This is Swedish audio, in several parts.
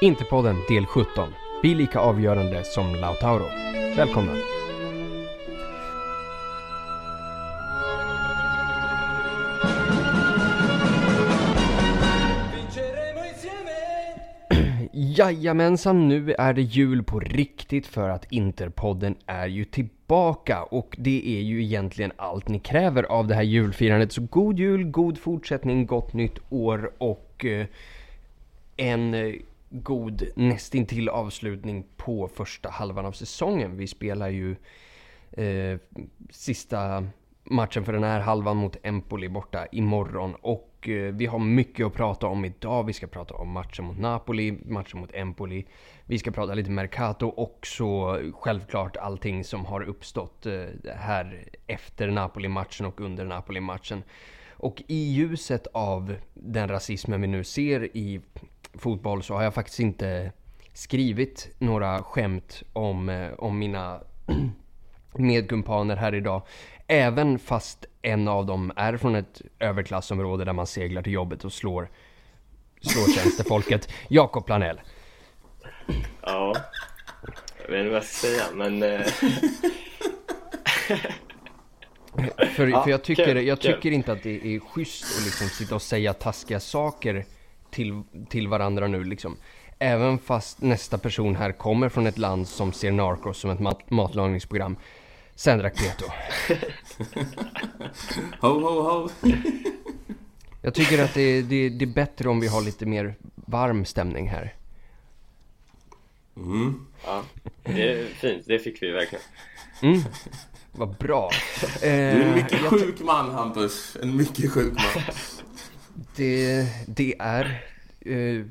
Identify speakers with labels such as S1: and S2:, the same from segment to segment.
S1: Interpodden del 17. Bli lika avgörande som Lautaro. Välkomna! Jajamensan, nu är det jul på riktigt för att Interpodden är ju tillbaka och det är ju egentligen allt ni kräver av det här julfirandet. Så god jul, god fortsättning, gott nytt år och eh, en eh, god nästintill avslutning på första halvan av säsongen. Vi spelar ju eh, sista matchen för den här halvan mot Empoli borta imorgon och eh, vi har mycket att prata om idag. Vi ska prata om matchen mot Napoli, matchen mot Empoli. Vi ska prata lite Mercato och så självklart allting som har uppstått eh, här efter Napoli-matchen och under Napoli-matchen. Och i ljuset av den rasismen vi nu ser i fotboll så har jag faktiskt inte skrivit några skämt om, eh, om mina medkumpaner här idag. Även fast en av dem är från ett överklassområde där man seglar till jobbet och slår, slår tjänstefolket. Jakob Planell.
S2: Ja, jag vet inte vad jag ska säga men... Eh,
S1: för, för jag tycker, jag tycker inte att det är schysst att liksom sitta och säga taskiga saker till, till varandra nu liksom. Även fast nästa person här kommer från ett land som ser Narcos som ett mat- matlagningsprogram. Sendrak Peto.
S3: Ho, ho, ho.
S1: Jag tycker att det, det, det är bättre om vi har lite mer varm stämning här.
S3: Mm.
S2: ja, det är fint, det fick vi verkligen.
S1: Mm. Vad bra.
S3: Du är en
S1: Eh,
S3: mycket
S1: jag-
S3: sjuk man Hampus. En mycket sjuk man.
S1: Det, det är eh,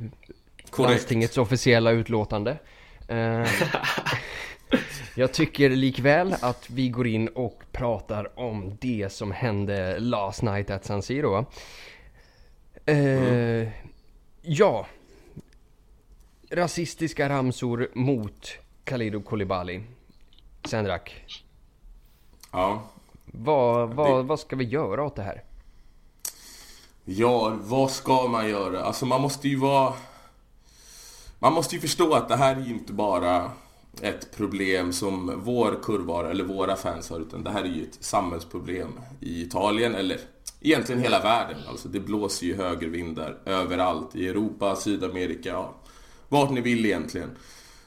S1: landstingets officiella utlåtande. Eh, jag tycker likväl att vi går in och pratar om det som hände last night at San Siro. Eh, Ja. Rasistiska ramsor mot Khalidou Koulibaly. Sendrak,
S3: Ja.
S1: vad,
S3: Det-
S1: vad, vad ska vi göra åt det här?
S3: Ja, vad ska man göra? Alltså man måste ju vara... Man måste ju förstå att det här är ju inte bara ett problem som vår kurva eller våra fans har, utan det här är ju ett samhällsproblem i Italien, eller egentligen hela världen. Alltså det blåser ju högervindar överallt, i Europa, Sydamerika, ja, vart ni vill egentligen.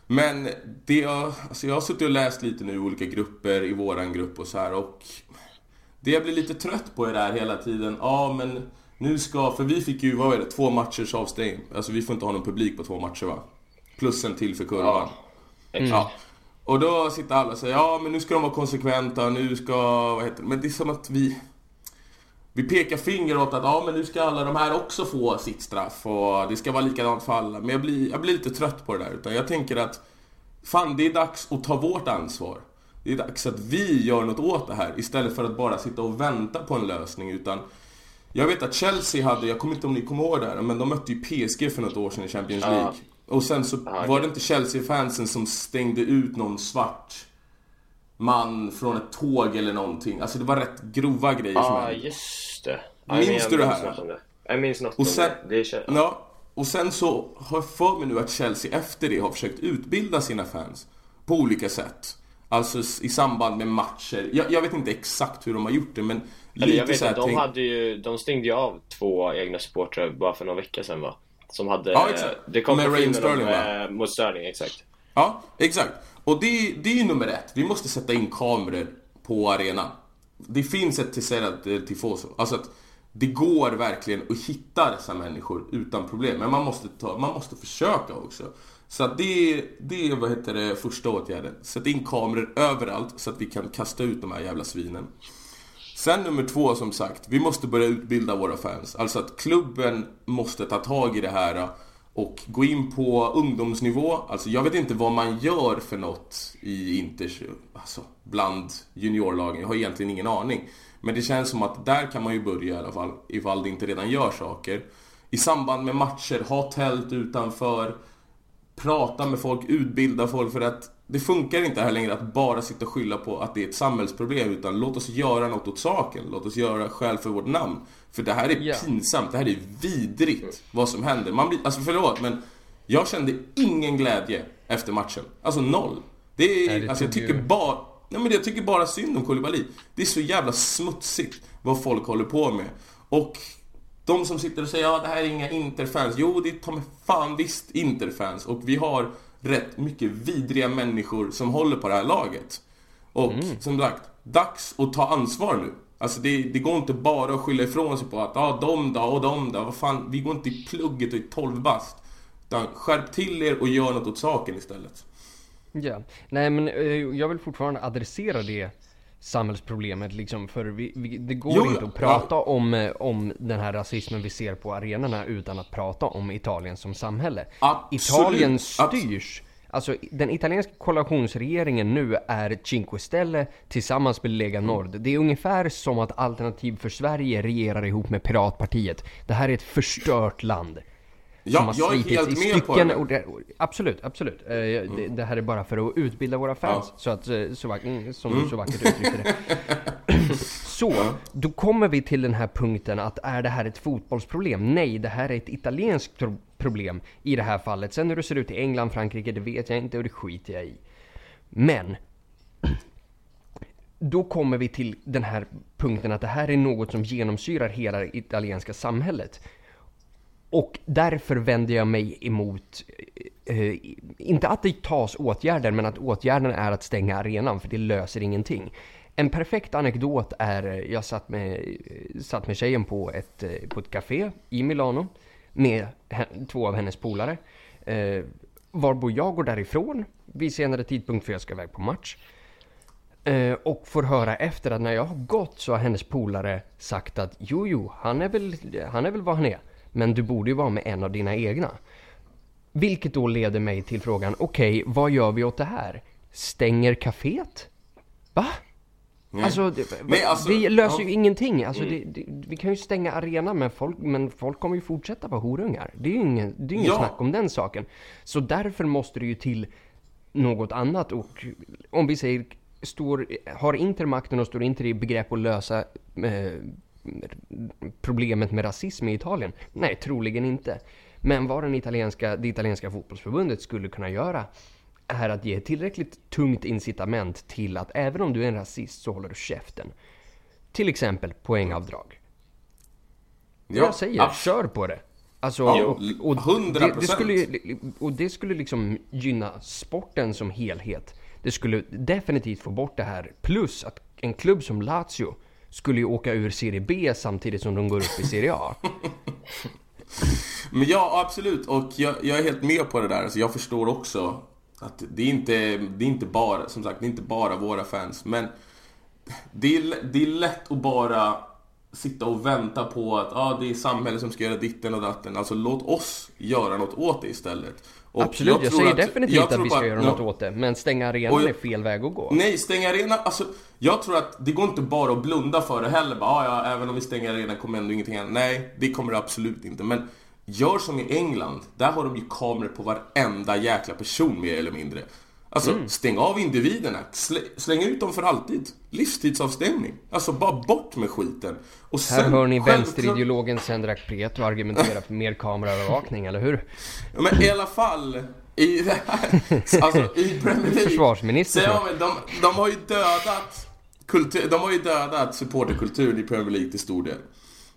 S3: Men det jag, alltså jag har suttit och läst lite nu i olika grupper, i våran grupp och så här och det jag blir lite trött på är det här hela tiden. Ja, men nu ska... För vi fick ju, vad är det, två matchers avstängning. Alltså vi får inte ha någon publik på två matcher va? Plus en till för kurvan.
S2: Ja, exakt.
S3: Ja. Och då sitter alla och säger ja men nu ska de vara konsekventa, nu ska... Vad heter det? Men det är som att vi... Vi pekar finger åt att ja men nu ska alla de här också få sitt straff och det ska vara likadant för alla. Men jag blir, jag blir lite trött på det där. Utan jag tänker att fan det är dags att ta vårt ansvar. Det är dags att vi gör något åt det här istället för att bara sitta och vänta på en lösning. Utan jag vet att Chelsea hade, jag kommer inte om ni kommer ihåg det här, men de mötte ju PSG för något år sedan i Champions
S2: Ja.
S3: League. Och sen så
S2: Ja,
S3: var det inte Chelsea-fansen som stängde ut någon svart man från ett tåg eller någonting. Alltså det var rätt grova grejer som
S2: Ja,
S3: hände.
S2: just det.
S3: Minns
S2: Ja, men
S3: du det här?
S2: minns något om det. Jag minns något
S3: Och
S2: om det. det
S3: Ja, och sen så har jag för mig nu att Chelsea efter det har försökt utbilda sina fans på olika sätt. Alltså i samband med matcher. Jag, jag vet inte exakt hur de har gjort det men
S2: Eller jag vet att de
S3: tänk-
S2: hade ju, de stängde ju av två egna supportrar bara för någon vecka sedan va? Som hade,
S3: Ja, exakt.
S2: det kom
S3: Med Raheem
S2: filmen om,
S3: Sterling, va?
S2: eh, mot Sterling, exakt.
S3: Ja, exakt. Och det, det är ju nummer ett. Vi måste sätta in kameror på arenan. Det finns ett Tessera Tifoso. Alltså att det går verkligen att hitta dessa människor utan problem. Men man måste, ta, man måste försöka också. Så att det, det är vad heter det, första åtgärden. Sätta in kameror överallt så att vi kan kasta ut de här jävla svinen. Sen nummer två som sagt, vi måste börja utbilda våra fans. Alltså att klubben måste ta tag i det här och gå in på ungdomsnivå. Alltså jag vet inte vad man gör för något i Inters, alltså bland juniorlagen. Jag har egentligen ingen aning. Men det känns som att där kan man ju börja i alla fall, ifall det inte redan gör saker. I samband med matcher, ha tält utanför prata med folk, utbilda folk för att det funkar inte här längre att bara sitta och skylla på att det är ett samhällsproblem utan låt oss göra något åt saken. Låt oss göra skäl för vårt namn. För det här är
S1: Ja.
S3: pinsamt, det här är vidrigt vad som händer. Man blir, alltså förlåt men Jag kände ingen glädje efter matchen. Alltså noll. Det är,
S1: Nej, det
S3: alltså jag tycker
S1: ju-
S3: bara... Nej men jag tycker bara synd om Koulibaly. Det är så jävla smutsigt vad folk håller på med. Och de som sitter och säger ja det här är inga Interfans. Jo, det är ta fan visst Interfans. Och vi har rätt mycket vidriga människor som håller på det här laget. Och som sagt, dags att ta ansvar nu. Alltså det, det går inte bara att skylla ifrån sig på att ja, de då och de då. Vad fan, vi går inte i plugget och i 12 bast. Utan skärp till er och gör något åt saken istället.
S1: Ja, nej men eh, jag vill fortfarande adressera det samhällsproblemet liksom, för vi, vi, det går
S3: Jo,
S1: inte
S3: ja.
S1: att prata om, eh, om den här rasismen vi ser på arenorna utan att prata om Italien som samhälle.
S3: Absolut,
S1: Italien styrs, alltså den italienska koalitionsregeringen nu är Cinque Stelle tillsammans med Lega Nord. Det är ungefär som att Alternativ för Sverige regerar ihop med Piratpartiet. Det här är ett förstört land.
S3: Ja,
S1: som har
S3: jag är helt
S1: i
S3: med på det.
S1: Absolut, absolut. Eh, det, det här är bara för att utbilda våra fans.
S3: Ja.
S1: Så att, eh, så, mm, som du så vackert uttryckte det. så, då kommer vi till den här punkten att är det här ett fotbollsproblem? Nej, det här är ett italienskt pro- problem i det här fallet. Sen hur det ser ut i England, Frankrike, det vet jag inte och det skiter jag i. Men då kommer vi till den här punkten att det här är något som genomsyrar hela det italienska samhället. Och därför vänder jag mig emot, eh, inte att det tas åtgärder, men att åtgärden är att stänga arenan, för det löser ingenting. En perfekt anekdot är, jag satt med, satt med tjejen på ett, eh, på ett café i Milano med två av hennes polare. Eh, varpå jag går därifrån vid senare tidpunkt för jag ska iväg på match. Eh, och får höra efter att när jag har gått så har hennes polare sagt att jo, jo, han är väl, han är väl vad han är. Men du borde ju vara med en av dina egna. Vilket då leder mig till frågan, okej, vad gör vi åt det här? Stänger kaféet? Va? Alltså, det,
S3: Nej, alltså,
S1: det löser
S3: ja.
S1: ju ingenting. Alltså, det, det, vi kan ju stänga arenan men folk, men folk kommer ju fortsätta vara horungar. Det är ju ingen, det är ingen
S3: Ja.
S1: snack om den saken. Så därför måste det ju till något annat och om vi säger står, har Inter makten och står Inter i begrepp att lösa eh, problemet med rasism i Italien? Nej, troligen inte. Men vad den italienska, det italienska fotbollsförbundet skulle kunna göra är att ge ett tillräckligt tungt incitament till att även om du är en rasist så håller du käften. Till exempel poängavdrag.
S3: Ja,
S1: jag säger,
S3: abs-
S1: kör på det. Alltså,
S3: Ja,
S1: och, och,
S3: 100%.
S1: det, det skulle, och det skulle liksom gynna sporten som helhet. Det skulle definitivt få bort det här. Plus att en klubb som Lazio skulle ju åka ur Serie B samtidigt som de går upp i Serie A.
S3: Men ja, absolut. Och jag, jag är helt med på det där. Alltså, jag förstår också att det är, inte, det är inte bara, som sagt, det är inte bara våra fans. Men det är, det är lätt att bara sitta och vänta på att ah, det är samhället som ska göra ditten och datten. Alltså låt oss göra något åt det istället. Och
S1: Absolut, jag,
S3: tror
S1: säger
S3: att-
S1: definitivt
S3: jag
S1: att vi ska
S3: bara-
S1: göra
S3: ja.
S1: något åt det. Men stänga arenan
S3: jag-
S1: är fel väg att gå.
S3: Nej, stänga arenan, alltså jag tror att det går inte bara att blunda för det heller. Bara, "Ah, ja, även om vi stänger arenan kommer ändå ingenting hända. Nej, det kommer det absolut inte. Men gör som i England. Där har de ju kameror på varenda jäkla person mer eller mindre. Alltså,
S1: Mm.
S3: stäng av individerna. Slä, släng ut dem för alltid. Livstidsavstängning. Alltså, bara bort med skiten. Och
S1: Här
S3: sen,
S1: hör ni
S3: självklart-
S1: vänsterideologen Sendrak Preto argumentera för mer kameraövervakning, eller hur?
S3: Ja, Men i alla fall, i det här, alltså i Premier League.
S1: Försvarsminister,
S3: ja, men de, de har ju dödat kultur, de har ju dödat supporterkulturen i Premier League till stor del.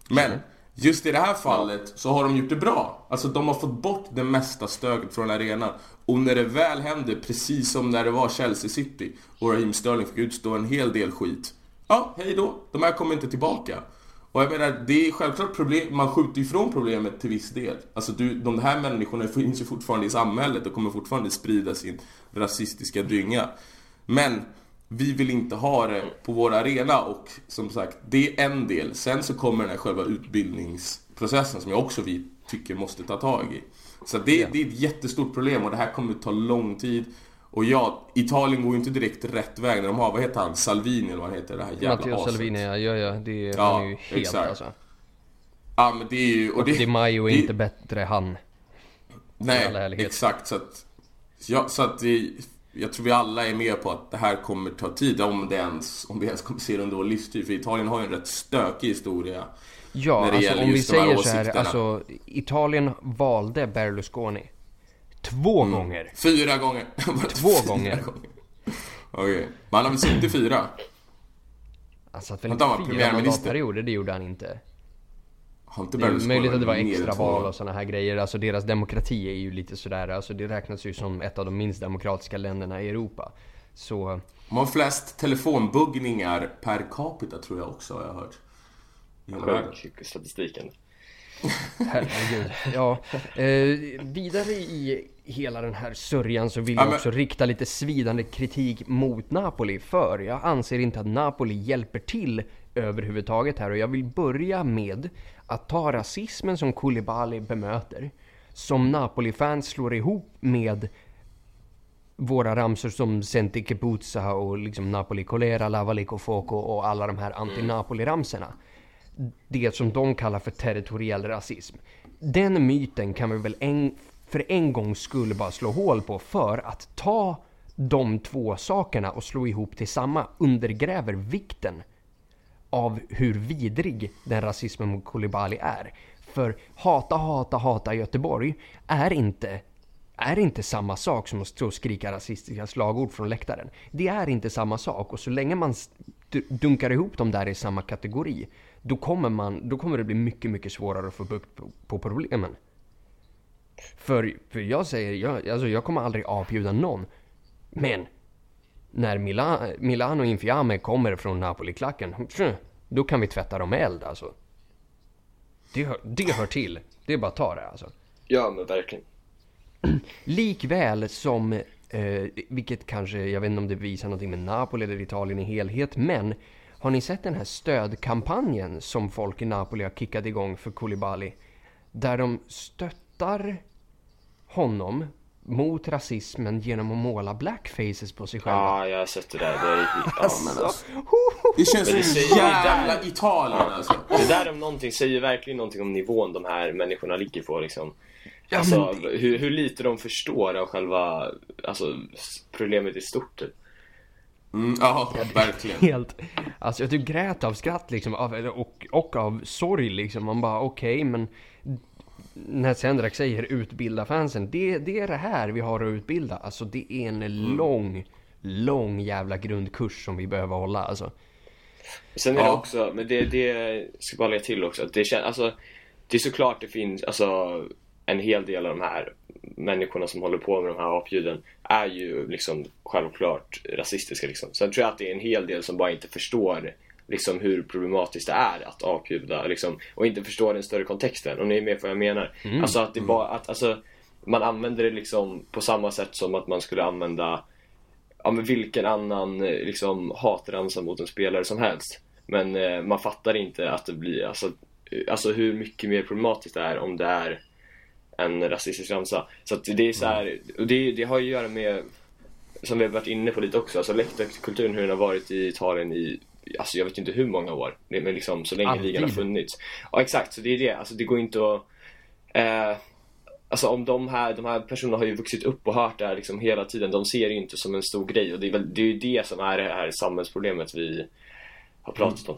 S3: Men just i det här fallet så har de gjort det bra. Alltså de har fått bort det mesta stöket från arenan. Och när det väl händer, precis som när det var Chelsea City och Raheem Sterling fick utstå en hel del skit. Ja, hej då. De här kommer inte tillbaka. Och jag menar, det är självklart problem, man skjuter ifrån problemet till viss del. Alltså du, de här människorna finns ju fortfarande i samhället och kommer fortfarande sprida sin rasistiska dynga. Men vi vill inte ha det på vår arena och som sagt, det är en del. Sen så kommer den här själva utbildningsprocessen som jag också vi tycker måste ta tag i. Så det, det är ett jättestort problem och det här kommer ta lång tid. Och ja, Italien går ju inte direkt rätt väg när de har, vad heter han, Salvini eller vad han heter, det här jävla
S1: Matteo
S3: aset.
S1: Salvini, ja, ja, ja det är,
S3: Ja,
S1: han är ju helt
S3: exakt.
S1: alltså.
S3: Ja men det är ju...
S1: Och
S3: det,
S1: Di Maio är
S3: det-
S1: inte bättre han.
S3: Nej, exakt. Så att, ja, så att det, jag tror vi alla är med på att det här kommer ta tid. Om, det ens, om vi ens kommer se det under vår livstid. För Italien har ju en rätt stökig historia.
S1: Ja,
S3: när det
S1: alltså
S3: gäller
S1: om vi
S3: just här
S1: säger så här, alltså Italien valde Berlusconi. Två gånger.
S3: Fyra gånger.
S1: Två
S3: Fyra
S1: gånger.
S3: Okej. Men han har väl suttit fyra?
S1: Han satt väl
S3: var
S1: fyra mandatperioder, det gjorde han inte.
S3: Har inte
S1: Det är möjligt att det var extraval och såna här grejer. Alltså deras demokrati är ju lite sådär, alltså det räknas ju som ett av de minst demokratiska länderna i Europa. Så,
S3: De har flest telefonbuggningar per capita tror jag också har jag hört.
S2: Hög statistiken.
S1: herregud. Ja, eh, vidare i hela den här sörjan så vill
S3: Ja,
S1: jag
S3: men-
S1: också rikta lite svidande kritik mot Napoli. För jag anser inte att Napoli hjälper till överhuvudtaget här. Och jag vill börja med att ta rasismen som Koulibaly bemöter. Som Napoli-fans slår ihop med våra ramsor som Senti Kepuzza och liksom Napoli Colera, Lavalico Foco och alla de här anti-Napoli-ramsorna. Det som de kallar för territoriell rasism. Den myten kan vi väl en, för en gångs skull bara slå hål på för att ta de två sakerna och slå ihop till samma undergräver vikten av hur vidrig den rasismen mot Kolibali är. För hata, hata, hata Göteborg är inte, är inte samma sak som att stå och skrika rasistiska slagord från läktaren. Det är inte samma sak och så länge man dunkar ihop dem där i samma kategori då kommer, man, då kommer det bli mycket, mycket svårare att få bukt på, på problemen. För, för jag säger, jag, alltså jag kommer aldrig avbjuda någon. Men när Mila, Milano Infiamme kommer från Napoli-klacken, då kan vi tvätta dem med eld alltså. Det hör, det hör till. Det är bara att ta det alltså.
S2: Ja, men verkligen.
S1: Likväl som, eh, vilket kanske, jag vet inte om det visar någonting med Napoli eller Italien i helhet, men har ni sett den här stödkampanjen som folk i Napoli har kickat igång för Koulibaly? Där de stöttar honom mot rasismen genom att måla blackfaces på sig själva.
S2: Ja, jag har sett det där. Det, är, ja, men alltså,
S3: Det känns
S2: det
S3: som jävla Italien alltså.
S2: det där om någonting säger verkligen någonting om nivån de här människorna ligger på liksom.
S1: Ja,
S2: Alltså hur, hur lite de förstår av själva alltså, problemet i stort. typ.
S3: Mm, ja, verkligen.
S1: Helt, alltså jag typ grät av skratt liksom, av, och, och av sorg liksom. Man bara okej, men när Sendrak säger utbilda fansen, det, det är det här vi har att utbilda. Alltså det är en lång, lång jävla grundkurs som vi behöver hålla alltså.
S2: Sen är det
S3: Ja.
S2: också, men det, det ska bara lägga till också det känns, alltså Det är såklart det finns, alltså En hel del av de här människorna som håller på med de här apljuden är ju liksom självklart rasistiska liksom. Sen tror jag att det är en hel del som bara inte förstår liksom hur problematiskt det är att avljuda liksom, och inte förstår den större kontexten, om ni är med på vad jag menar. Alltså att det bara, att alltså man använder det liksom på samma sätt som att man skulle använda ja, men vilken annan eh, liksom, hatramsa mot en spelare som helst. Men eh, man fattar inte att det blir, alltså, eh, alltså hur mycket mer problematiskt det är om det är en rasistisk ramsa. Så att det är så här, och det, det har ju att göra med, som vi har varit inne på lite också, alltså läktarkulturen hur den har varit i Italien i Alltså jag vet inte hur många år, Det- men liksom så länge
S1: Alltid.
S2: ligan har funnits. Ja exakt, så det är det. Alltså det går inte att eh, Alltså om de här, de här personerna har ju vuxit upp och hört det här liksom hela tiden. De ser det ju inte som en stor grej och det är, väl, det är ju det som är det här samhällsproblemet vi har pratat om.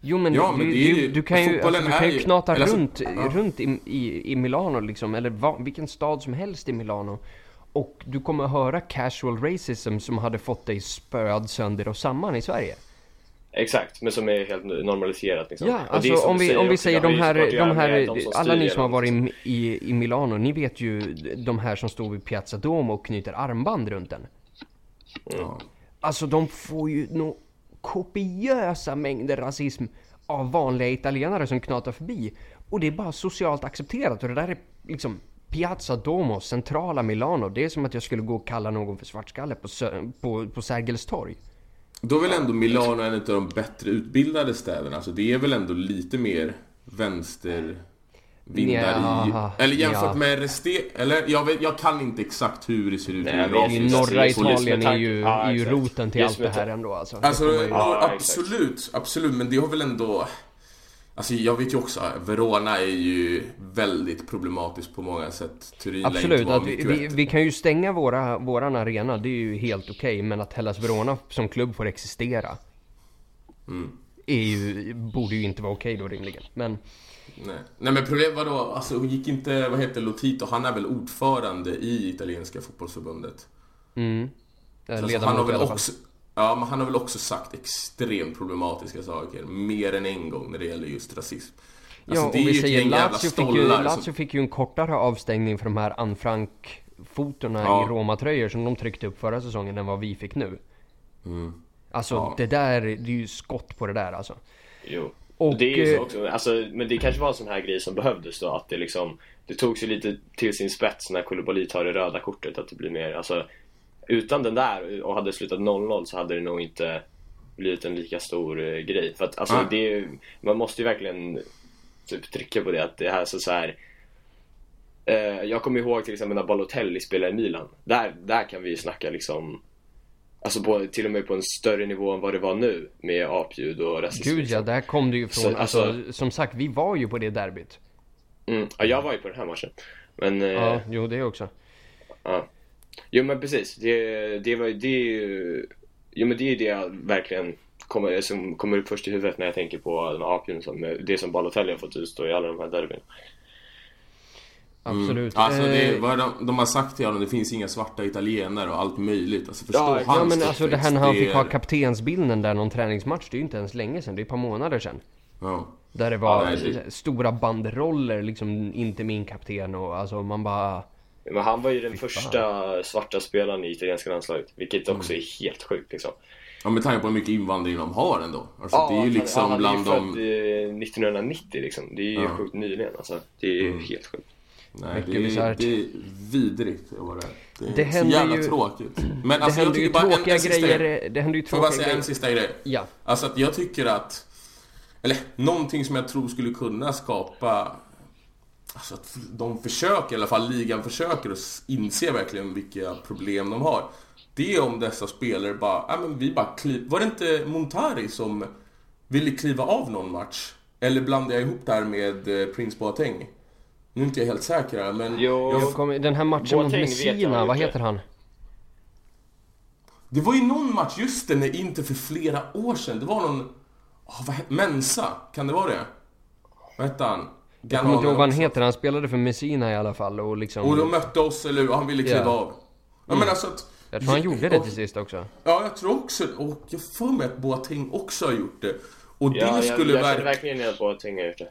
S1: Jo men,
S3: Ja, men
S1: du,
S3: ju-
S1: du kan ju, alltså, du kan ju
S3: ju-
S1: knata
S3: eller alltså-
S1: runt,
S3: ja.
S1: runt i, i, i Milano liksom, eller va, vilken stad som helst i Milano. Och du kommer höra casual racism som hade fått dig spöad sönder och samman i Sverige.
S2: Exakt, men som är helt normaliserat liksom.
S1: Ja, alltså om vi, om vi säger de här, de här, alla ni som har varit
S2: genom-
S1: i, i, i Milano, ni vet ju de här som står vid Piazza Duomo och knyter armband runt den.
S3: Ja.
S1: Alltså de får ju nå kopiösa mängder rasism av vanliga italienare som knatar förbi. Och det är bara socialt accepterat och det där är liksom Piazza Duomo, centrala Milano. Det är som att jag skulle gå och kalla någon för svartskalle på, på, på Sergels torg.
S3: Då är väl ändå Milano en av de bättre utbildade städerna. Alltså det är väl ändå lite mer vänstervindar
S1: Nja,
S3: i... Eller jämfört
S1: ja.
S3: med resten... Eller jag, vet, jag kan inte exakt hur det ser ut
S2: Nej,
S3: i
S2: inte.
S1: norra Italien är ju,
S2: ja,
S1: är ju roten till
S2: Just
S1: allt det här ändå alltså.
S3: Alltså, ja,
S2: Ja,
S3: absolut, absolut. Men det har väl ändå... Alltså jag vet ju också, Verona är ju väldigt problematiskt på många sätt. Turin inte
S1: Absolut, att vi, vi, kan ju stänga våra, våran arena, det är ju helt okej. men att Hellas Verona som klubb får existera. är ju, borde ju inte vara okej då rimligen. Men
S3: Nej. Nej men problemet var då, alltså gick inte, vad heter Lotito, han är väl ordförande i italienska fotbollsförbundet?
S1: mm,
S3: Så alltså, han har väl också, ja men han har väl också sagt extremt problematiska saker, mer än en gång när det gäller just rasism. Alltså,
S1: Ja, och
S3: det är
S1: vi säger Lazio fick, ju,
S3: stollar
S1: Lazio
S3: som-
S1: fick ju en kortare avstängning för de här Anne Frank-fotorna
S3: Ja.
S1: i Roma-tröjor som de tryckte upp förra säsongen än vad vi fick nu. Alltså
S3: Ja.
S1: det där, det är ju skott på det där alltså.
S2: Jo.
S1: Och,
S2: det är ju
S1: eh,
S2: så också, alltså, men det kanske var en sån här grej som behövdes då att det liksom Det togs ju lite till sin spets när Koulibaly tar det röda kortet att det blir mer, alltså Utan den där och hade slutat 0-0 så hade det nog inte blivit en lika stor eh, grej för att alltså
S3: Ah.
S2: det Man måste ju verkligen typ trycka på det att det här så, så här eh, Jag kommer ihåg till exempel när Balotelli spelade i Milan Där, där kan vi ju snacka liksom Alltså på, till och med på en större nivå än vad det var nu med apljud och rasism
S1: Gud ja,
S2: liksom.
S1: där kom det ju från,
S2: Så,
S1: alltså,
S2: alltså-
S1: som sagt vi var ju på det derbyt.
S2: Mm. Ja, jag var ju på den här matchen. Men, eh,
S1: Ja,
S2: ja.
S1: jo det också.
S2: Jo men precis. Det, det var det är. Jo men det är ju det jag verkligen kommer, som kommer upp först i huvudet när jag tänker på den som, det som Balotelli har fått utstå i alla de här derbyn.
S1: Absolut.
S3: Alltså det,
S1: Eh,
S3: vad de, de har sagt till honom, det finns inga svarta italienare och allt möjligt. Alltså förstå
S2: Ja,
S3: hans
S1: Ja men alltså det här när han fick ha kaptensbilden där någon träningsmatch, det är ju inte ens länge sedan, det är ett par månader sedan.
S3: Ja.
S1: Där det var
S3: Ja, nej, det-
S1: stora banderoller liksom, inte min kapten och alltså man bara...
S2: Men han var ju den första svarta spelaren i italienska landslaget. Vilket också
S3: Mm.
S2: är helt sjukt liksom.
S3: ja, med tanke på hur mycket invandring de har ändå. Alltså det är ju liksom
S2: han, han
S3: bland
S2: är ju
S3: de...
S2: född eh, 1990 liksom. Det är ju
S3: Ja. Mm.
S2: sjukt nyligen alltså. Det är ju helt sjukt.
S3: Nej, det, är, det är vidrigt. Det, var det. det är
S1: Det
S3: så jävla
S1: ju-
S3: tråkigt. Men alltså jag
S1: händer ju
S3: tycker bara en,
S1: tråkiga
S3: en sista
S1: grejer,
S3: grej.
S1: det händer ju
S3: Får jag bara
S1: tråkiga
S3: säga en
S1: grejer.
S3: sista grej?
S1: Ja.
S3: Alltså att jag tycker att... Eller någonting som jag tror skulle kunna skapa... Alltså att de försöker, i alla fall ligan försöker och inse verkligen vilka problem de har. Det är om dessa spelare bara, ja men vi bara kliv... Var det inte Montari som ville kliva av någon match? Eller blandar jag ihop det här med eh, Prince Boateng? Nu är inte jag helt säker här, men...
S2: Jo.
S3: jag,
S1: kommer, den här matchen mot
S2: Boateng jag
S1: Messina, vad heter han?
S3: Det var ju någon match, just det, när inte för flera år sedan. Det var någon... Oh, vad he- Mensa, kan det vara det? Vad hette han?
S1: Jag kommer inte ihåg vad han heter, han spelade för Messina i alla fall och liksom...
S3: Och de mötte oss, eller hur? Han ville kliva
S1: Ja.
S3: av. Ja, men alltså att...
S1: Jag tror han gjorde det till sist också.
S3: Ja, jag tror också Och jag får mig att Boateng också har gjort det. Och det
S2: Ja, jag,
S3: skulle
S2: jag känner
S3: verk-
S2: verkligen att Tenga har gjort det.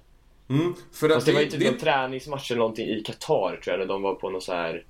S3: Mm, för att
S2: Fast det var ju typ
S3: det,
S2: någon träningsmatch eller någonting i Qatar tror jag när de var på någon så här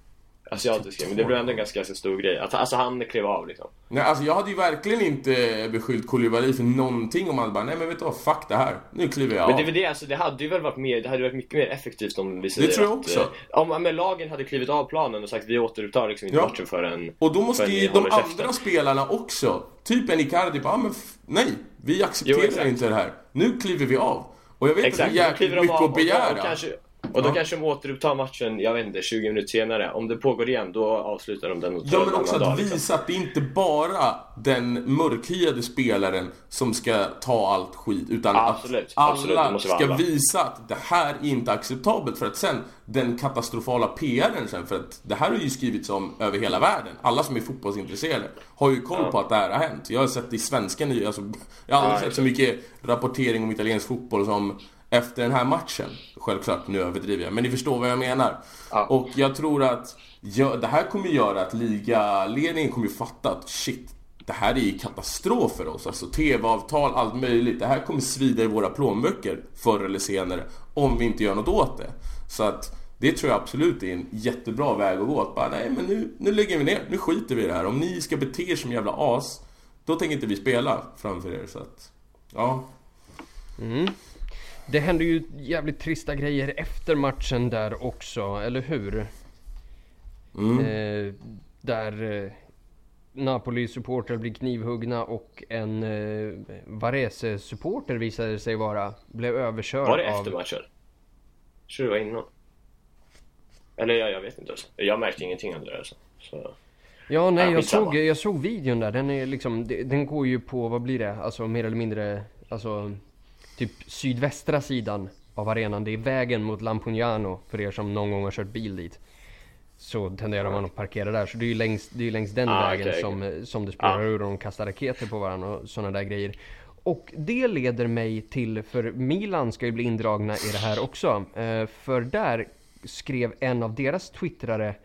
S2: asiatisk men det blev ändå en ganska, ganska stor grej. Att, alltså han klev av liksom.
S3: Nej, alltså jag hade ju verkligen inte beskyllt Koulibaly för någonting om han bara, nej men vet du vad, fuck det här. Nu kliver jag
S2: Men
S3: av.
S2: det, är väl det, alltså, det hade ju väl varit mer, det hade varit mycket mer effektivt om vi säger
S3: Det tror jag
S2: att,
S3: också.
S2: eh, Om men lagen hade klivit av planen och sagt vi återupptar liksom inte
S3: Ja.
S2: matchen förrän
S3: Och då måste ju de
S2: håller käften.
S3: andra spelarna också, typ en Icardi, bara, "Ah, men nej, vi accepterar
S2: Jo,
S3: inte det här. Nu kliver vi av. Och jag vet
S2: Exakt,
S3: att det är jäkligt mycket att
S2: och,
S3: begära.
S2: och, kanske, och då
S3: Ja.
S2: kanske de återupptar matchen, jag vet inte, 20 minuter senare. Om det pågår igen, då avslutar de den och tar
S3: Ja
S2: en
S3: men också att
S2: dag, liksom.
S3: visa att det inte bara den mörkhyade spelaren som ska ta allt skit utan
S2: Absolut,
S3: att alla
S2: absolut, vara
S3: ska
S2: alla.
S3: visa att det här är inte acceptabelt för att sen den katastrofala PRn sen för att det här har ju skrivits om över hela världen. Alla som är fotbollsintresserade har ju koll på att det här har hänt. Jag har sett det i svenska nyheter, alltså, jag har aldrig
S2: Ja,
S3: sett så mycket rapportering om italiensk fotboll som efter den här matchen. Självklart, nu överdriver jag, men ni förstår vad jag menar.
S2: Ja.
S3: Och jag tror att ja, det här kommer göra att ligaledningen kommer ju fatta att shit, det här är ju katastrof för oss. Alltså TV-avtal, allt möjligt. Det här kommer svida i våra plånböcker förr eller senare om vi inte gör något åt det. Så att det tror jag absolut är en jättebra väg att gå. Att bara, nej men nu, nu lägger vi ner, nu skiter vi i det här. Om ni ska bete er som jävla as, då tänker inte vi spela framför er. Så att, ja.
S1: Det hände ju jävligt trista grejer efter matchen där också, eller hur?
S3: Mm.
S1: Eh, där eh, Napoli-supportrar blir knivhuggna och en eh, Varese-supporter visade sig vara, blev överkörd
S2: Var det
S1: av...
S2: efter matchen? Jag tror det var innan. Eller ja, jag vet inte alltså. Jag märkte ingenting av det där alltså. Så.
S1: Ja, nej,
S2: Ja,
S1: jag såg, jag såg videon där. Den är liksom, den går ju på, vad blir det? Alltså mer eller mindre, alltså typ sydvästra sidan av arenan. Det är vägen mot Lampugnano för er som någon gång har kört bil dit. Så tenderar man att parkera där. Så det är ju längs, det är längs den
S2: Ah,
S1: vägen
S2: okej,
S1: som, som det spårar ur och de kastar raketer på varandra och sådana där grejer. och det leder mig till, för Milan ska ju bli indragna i det här också. Eh, för där skrev en av deras twittrare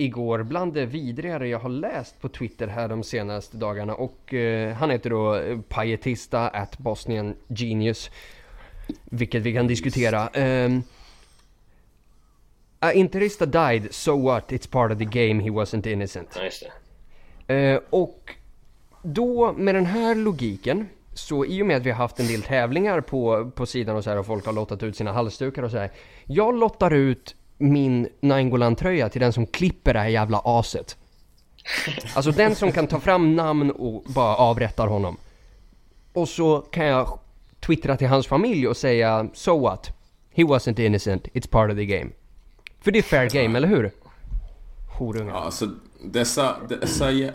S1: igår bland det vidrigare jag har läst på Twitter här de senaste dagarna och eh, han heter då eh, Paetista at Bosnian Genius. Vilket vi kan diskutera. Um, A Interista died, so what? It's part of the game, he wasn't innocent.
S2: Ja, just det.
S1: Eh, och då med den här logiken så i och med att vi har haft en del tävlingar på, på sidan och så här och folk har lottat ut sina halsdukar och så här. Jag lottar ut min Nainggolan-tröja till den som klipper det här jävla aset. Alltså den som kan ta fram namn och bara avrättar honom. Och så kan jag twittra till hans familj och säga So what? He wasn't innocent, it's part of the game. För det är fair game, eller hur? Horungar.
S3: Ja, alltså dessa, dessa, jä-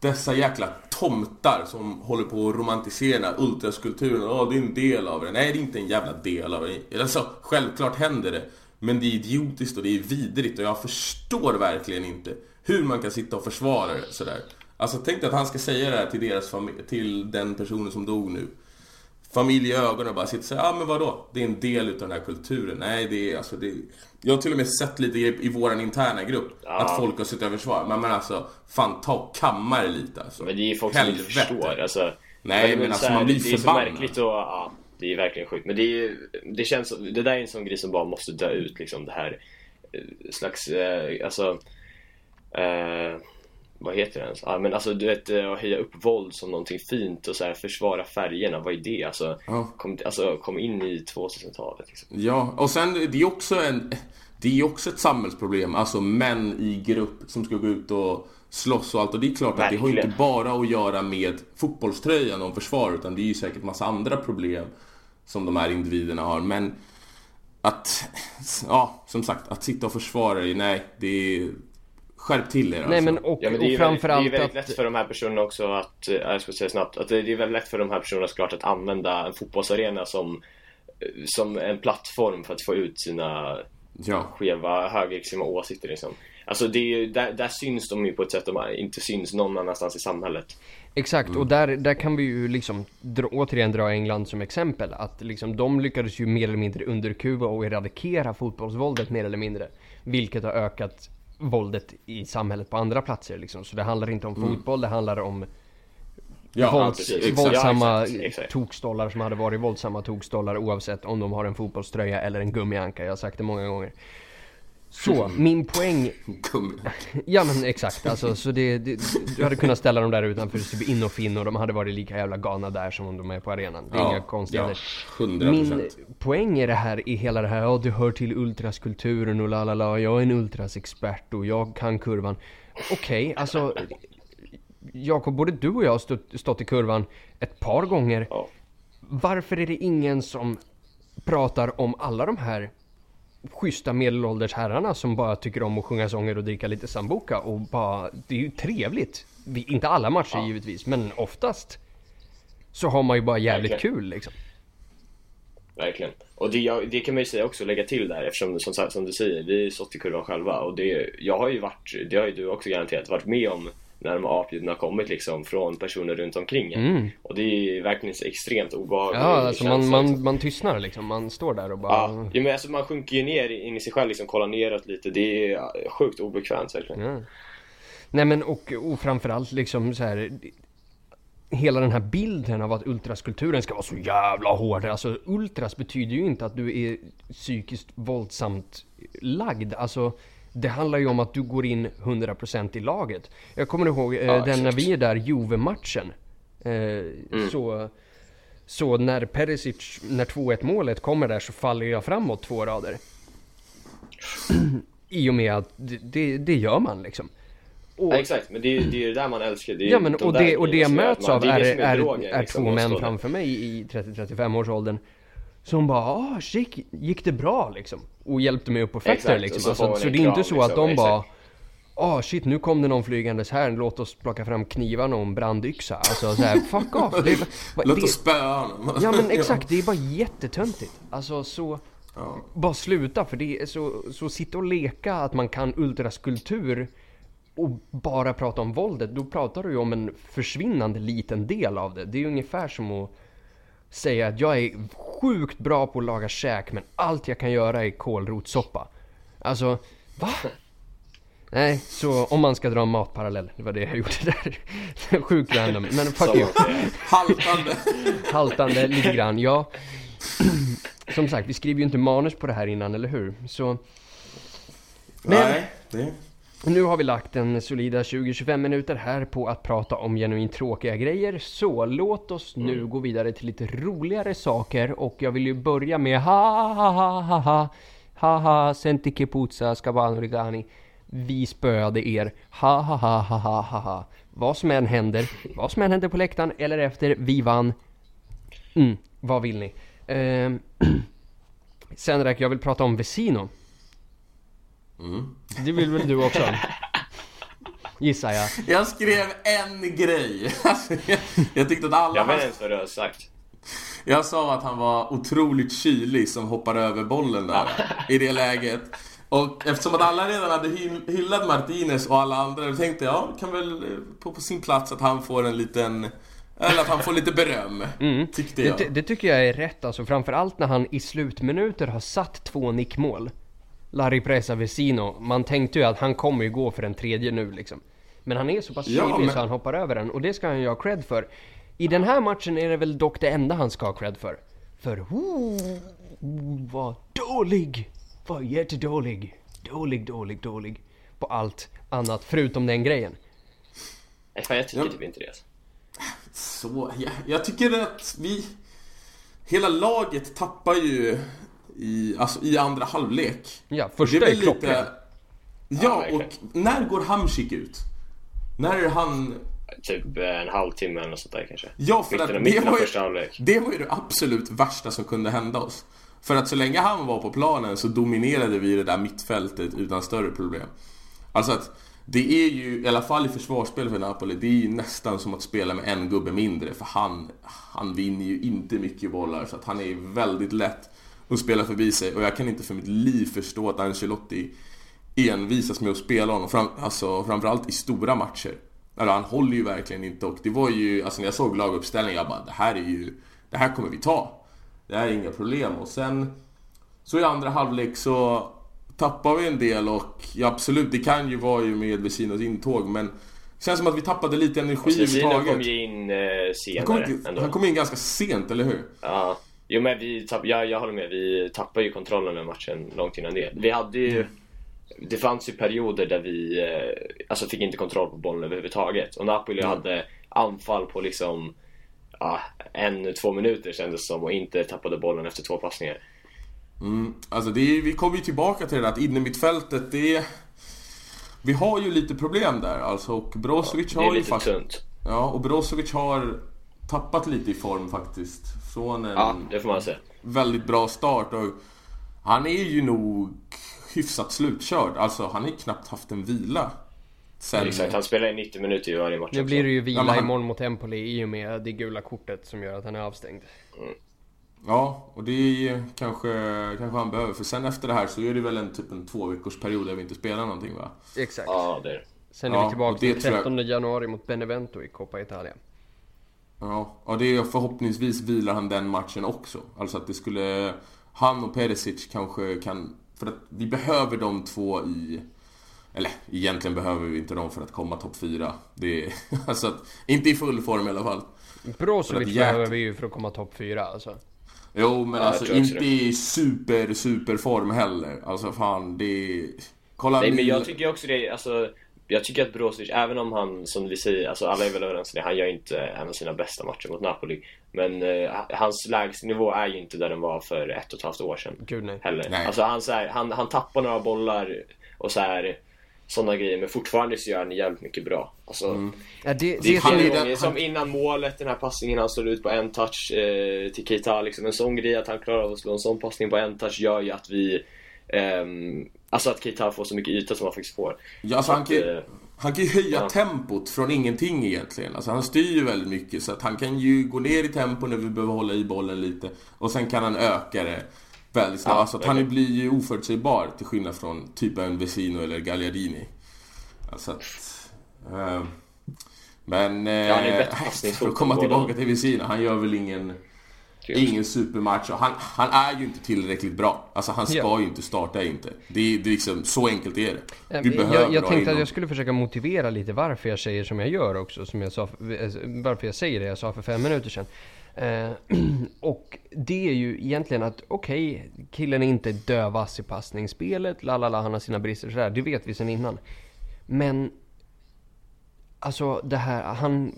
S3: dessa jäkla tomtar som håller på att romantisera ultraskulpturen. Ja, det är en del av det. Nej, det är inte en jävla del av det. Alltså, självklart händer det. Men det är idiotiskt och det är vidrigt och jag förstår verkligen inte hur man kan sitta och försvara det sådär. Alltså tänk dig att han ska säga det här till, deras till den personen som dog nu. Familj i ögonen och bara sitter och säger, ja ah, men vadå? Det är en del utav den här kulturen. Nej, det är alltså det Jag har till och med sett lite i, i våran interna grupp att folk har suttit och försvarat. Men, men alltså, fan ta och kamma lite alltså.
S2: Men det är ju folk som inte
S3: Helvete.
S2: förstår. Alltså,
S3: Nej,
S2: är
S3: men
S2: väl
S3: alltså,
S2: så här,
S3: man blir
S2: Det är så
S3: förbannad.
S2: märkligt och ja, det är verkligen sjukt. Men det ju, det känns det där är en sån grej som bara måste dö ut liksom. Det här eh, slags, eh, alltså, eh, vad heter det ens? Ja, men alltså du vet, eh, att höja upp våld som någonting fint och så här försvara färgerna, vad är det? Alltså,
S3: Ja.
S2: kom, alltså kom in i 2000-talet liksom.
S3: Ja, och sen det är också en... Det är också ett samhällsproblem, alltså män i grupp som ska gå ut och slåss och allt. Och det är klart att det har ju
S2: Verkligen.
S3: inte bara att göra med fotbollströjan och försvar, utan det är ju säkert massa andra problem som de här individerna har. Men att, ja, som sagt, att sitta och försvara det, nej, det är... Skärp till er
S1: Nej
S3: alltså.
S1: men och,
S2: Ja, men det är
S1: och
S2: ju väldigt, det är
S1: framförallt
S2: väldigt
S1: att...
S2: lätt för de här personerna också att, eh, jag ska säga snabbt, att det det är väldigt lätt för de här personerna såklart att använda en fotbollsarena som, eh, som en plattform för att få ut sina
S3: Ja.
S2: skeva högerextrema åsikter liksom. Alltså det är ju, där, där syns de ju på ett sätt de inte syns någon annanstans i samhället.
S1: Exakt,
S3: Mm.
S1: och där, där kan vi ju liksom dra, återigen dra England som exempel. Att liksom de lyckades ju mer eller mindre underkuva och eradikera fotbollsvåldet mer eller mindre. Vilket har ökat våldet i samhället på andra platser liksom. Så det handlar inte om fotboll, det handlar om
S3: Mm. Ja,
S1: vålds,
S2: precis. Exakt.
S1: våldsamma
S2: Ja, exakt, exakt.
S1: tokstollar som hade varit våldsamma tokstollar oavsett om de har en fotbollströja eller en gummianka. Jag har sagt det många gånger. Så, min poäng. Ja men exakt, alltså så det, det, du hade kunnat ställa dem där utanför typ in och fin och de hade varit lika jävla galna där som om de är på arenan. Det är inga konstigheter.
S3: Ja, 100%.
S1: Min poäng är det här i hela det här, ja du hör till ultraskulturen och la la la, jag är en ultrasexpert och jag kan kurvan. Okej, alltså Jakob, både du och jag har stått, stått i kurvan ett par gånger.
S2: Ja.
S1: Varför är det ingen som pratar om alla de här schyssta medelålders herrarna som bara tycker om att sjunga sånger och dricka lite sambuca och bara, det är ju trevligt. Vi, inte alla matcher givetvis, men oftast så har man ju bara jävligt
S2: Verkligen.
S1: kul liksom.
S2: Verkligen. Och det, det kan man ju säga också, lägga till där eftersom som, som du säger, vi har stått i kurvan själva och det, jag har ju varit, det har ju du också garanterat varit med om när de här har kommit liksom från personer runt omkring en. Och det är verkligen extremt obehagligt.
S1: Mm. Ja, alltså man, man, man tystnar liksom. Man står där och bara...
S2: Ja, ja men alltså man sjunker ju ner in i sig själv liksom, kollar neråt lite. Det är sjukt obekvämt verkligen.
S1: Ja. Nej men och, och framförallt liksom så här. Hela den här bilden av att ultraskulturen ska vara så jävla hård. Alltså ultras betyder ju inte att du är psykiskt våldsamt lagd. Alltså det handlar ju om att du går in 100% i laget. Jag kommer ihåg eh,
S2: Ja,
S1: den när vi är där, Juve-matchen. Eh, Så så när Perisic, när 2-1 målet kommer där så faller jag framåt två rader. I och med att det, det, det gör man liksom. Och,
S2: Ja, exakt, men det är det, är ju det där man älskar. Det är
S1: Ja men
S2: de
S1: och det, och det jag möts av är,
S2: är
S1: är, är
S2: liksom,
S1: två män framför mig i 30-35 års åldern Som bara ah shit, gick det bra liksom? Och hjälpte mig upp på fötter liksom.
S2: så
S1: Alltså, så det är inte så att
S2: liksom,
S1: de bara. Ah shit, nu kom det någon flygandes här, låt oss plocka fram knivarna och en brandyxa. Alltså så här, fuck off! Det, är- vad-
S3: Låt
S1: det,
S3: oss spöa honom.
S1: Ja men exakt, det är bara jättetöntigt. Alltså så...
S3: Ja.
S1: Bara sluta, för det är så, så sitta och leka att man kan ultraskulptur och bara prata om våldet, då pratar du ju om en försvinnande liten del av det. Det är ju ungefär som att säga att jag är sjukt bra på att laga käk men allt jag kan göra är kålrotssoppa. Alltså, va? Nej, så om man ska dra en matparallell, det var det jag gjorde där. Sjukt random, men fuck you.
S3: Haltande.
S1: Haltande lite grann, ja. Som sagt, vi skriver ju inte manus på det här innan, eller hur? Så Men-
S3: Nej, det...
S1: nu har vi lagt en solida 20-25 minuter här på att prata om genuint tråkiga grejer. Så låt oss nu gå vidare till lite roligare saker och jag vill ju börja med ha ha ha ha ha ha ha senti che puzza scabano rigani. Vi spöade er. Ha ha ha ha ha ha ha. Vad som än händer, vad som än händer på läktaren eller efter, vi vann. Mm, vad vill ni? Ehm, sen jag vill prata om Vesino. Det vill väl du också? Gissar jag.
S3: Jag skrev en grej. Jag, jag tyckte att alla...
S2: Jag vet inte vad du har sagt.
S3: Jag sa att han var otroligt kylig som hoppar över bollen där i det läget. Och eftersom att alla redan hade hyll- hyllat Martinez och alla andra, då tänkte jag, ja, kan väl eh, på, på sin plats att han får en liten... Eller att han får lite beröm, tyckte
S1: Det,
S3: jag.
S1: ty- det tycker jag är rätt alltså, framförallt när han i slutminuter har satt två nickmål. Larry Presa Vesino, man tänkte ju att han kommer ju gå för en tredje nu liksom. Men han är så pass
S3: Ja,
S1: kylig
S3: men-
S1: så han hoppar över den och det ska han ju ha cred för. I den här matchen är det väl dock det enda han ska ha cred för. För oh, vad dålig! Vad jättedålig! Dålig, dålig, dålig. På allt annat förutom den grejen.
S2: Nej, fan, jag tycker
S3: Ja.
S2: typ inte det. alltså.
S3: Så, jag, jag tycker att vi... Hela laget tappar ju i, alltså, i andra halvlek.
S1: Ja,
S3: Det
S1: första
S3: väl
S1: är klockren.
S3: Ja,
S2: Ja,
S3: och när går Hamsik ut? När är han...
S2: Typ eh, en halvtimme eller något sånt där kanske.
S3: Ja, för
S2: mitten,
S3: att det
S2: mitten av
S3: var ju-. Det var ju det absolut värsta som kunde hända oss. För att så länge han var på planen så dominerade vi det där mittfältet utan större problem. Alltså att det är ju, i alla fall i försvarsspel för Napoli, det är ju nästan som att spela med en gubbe mindre. För han, han vinner ju inte mycket bollar så att han är ju väldigt lätt att spela förbi sig. Och jag kan inte för mitt liv förstå att Ancelotti envisas med att spela honom, fram, alltså, framförallt i stora matcher. Alltså, han håller ju verkligen inte och det var ju, alltså när jag såg laguppställningen, jag bara det här är ju, det här kommer vi ta. Det här är inga problem och sen så i andra halvlek så tappar vi en del och ja, absolut, det kan ju vara ju med Vecinos intåg men det känns som att vi tappade lite energi
S2: Vesino kom
S3: överhuvudtaget.
S2: ju in eh,
S3: Han kom,
S2: senare ändå.
S3: han kom in ganska sent, eller hur?
S2: Ja. Jo men vi tapp, jag, jag håller med, vi tappade ju kontrollen över matchen långt innan det. Vi hade ju Det fanns ju perioder där vi eh, alltså fick inte kontroll på bollen överhuvudtaget. Och Napoli hade anfall på liksom ja, en, två minuter kändes som och inte tappade bollen efter två passningar.
S3: Mm, alltså det är, vi kommer ju tillbaka till det där att inne mittfältet, det är... Vi har ju lite problem där alltså och Brozovic
S2: Det
S3: har ju faktiskt... Ja, och Brozovic har tappat lite i form faktiskt. Från en
S2: Ja, det får man säga.
S3: väldigt bra start och han är ju nog hyfsat slutkörd. Alltså han har knappt haft en vila. Sen...
S2: Exakt, han spelar i 90 minuter i varje match
S1: Nu blir det ju vila
S3: Ja, han-
S1: imorgon mot Empoli i och med det gula kortet som gör att han är avstängd.
S3: Ja, och det är ju kanske, kanske han behöver. För sen efter det här så är det väl en typ en två veckors period där vi inte spelar någonting va?
S1: Exakt.
S2: Ja, det är.
S1: Sen är
S3: Ja,
S1: vi tillbaka den
S3: tror jag-
S1: 13 januari mot Benevento i Coppa Italia.
S3: Ja, och det är förhoppningsvis vilar han den matchen också. Alltså att det skulle... Han och Perisic kanske kan... För att vi behöver de två i... Eller egentligen behöver vi inte dem för att komma topp fyra. Det är... Alltså att, inte i full form i alla fall.
S1: Brozovic
S3: jäk-
S1: behöver vi ju för att komma topp 4 alltså.
S3: Jo, men
S2: jag
S3: alltså inte i super, super form heller. Alltså fan, det är... Kolla
S2: Nej men jag tycker också det, alltså jag tycker att Brozovic, även om han som vi säger, alltså alla är väl överens om det, han gör inte en av sina bästa matcher mot Napoli. Men eh, hans lägstanivå är ju inte där den var för ett och ett halvt år sedan.
S1: Gud nej.
S2: Heller.
S3: Nej.
S2: Alltså han, så här, han, han tappar några bollar och så här sådana grejer, men fortfarande så gör han jävligt mycket bra. Alltså,
S1: Ja, det,
S2: Det
S1: det,
S2: är flera gånger, som innan målet, den här passningen han slår ut på en touch eh, till Keita. Liksom en sån grej att han klarar av att slå en sån passning på en touch gör ju att vi... ehm, alltså att Keita får så mycket yta som han faktiskt får.
S3: Ja, alltså
S2: Så
S3: han, kan,
S2: att, eh,
S3: han kan ju höja
S2: ja.
S3: tempot från ingenting egentligen. Alltså han styr ju väldigt mycket så att han kan ju gå ner i tempo när vi behöver hålla i bollen lite. Och sen kan han öka det väldigt snabbt.
S2: Ja,
S3: alltså att han blir ju oförutsägbar till skillnad från typ en Vesino eller Gagliardini. Alltså att... Eh, men... Eh,
S2: Ja,
S3: för att komma tillbaka till Vesina, han gör väl ingen... Ingen supermatch. Och Han, han är ju inte tillräckligt bra. Alltså han ska
S1: Ja.
S3: ju inte starta inte. Det är, det är liksom, så enkelt är det. Du behöver
S1: jag, jag tänkte att jag skulle försöka motivera lite varför jag säger som jag gör också. Som jag sa, eh, varför jag säger det jag sa för fem minuter sedan. Eh, och det är ju egentligen att okej, killen är inte dövass i passningsspelet, lalala, han har sina brister sådär, det vet vi sedan innan. Men alltså det här, han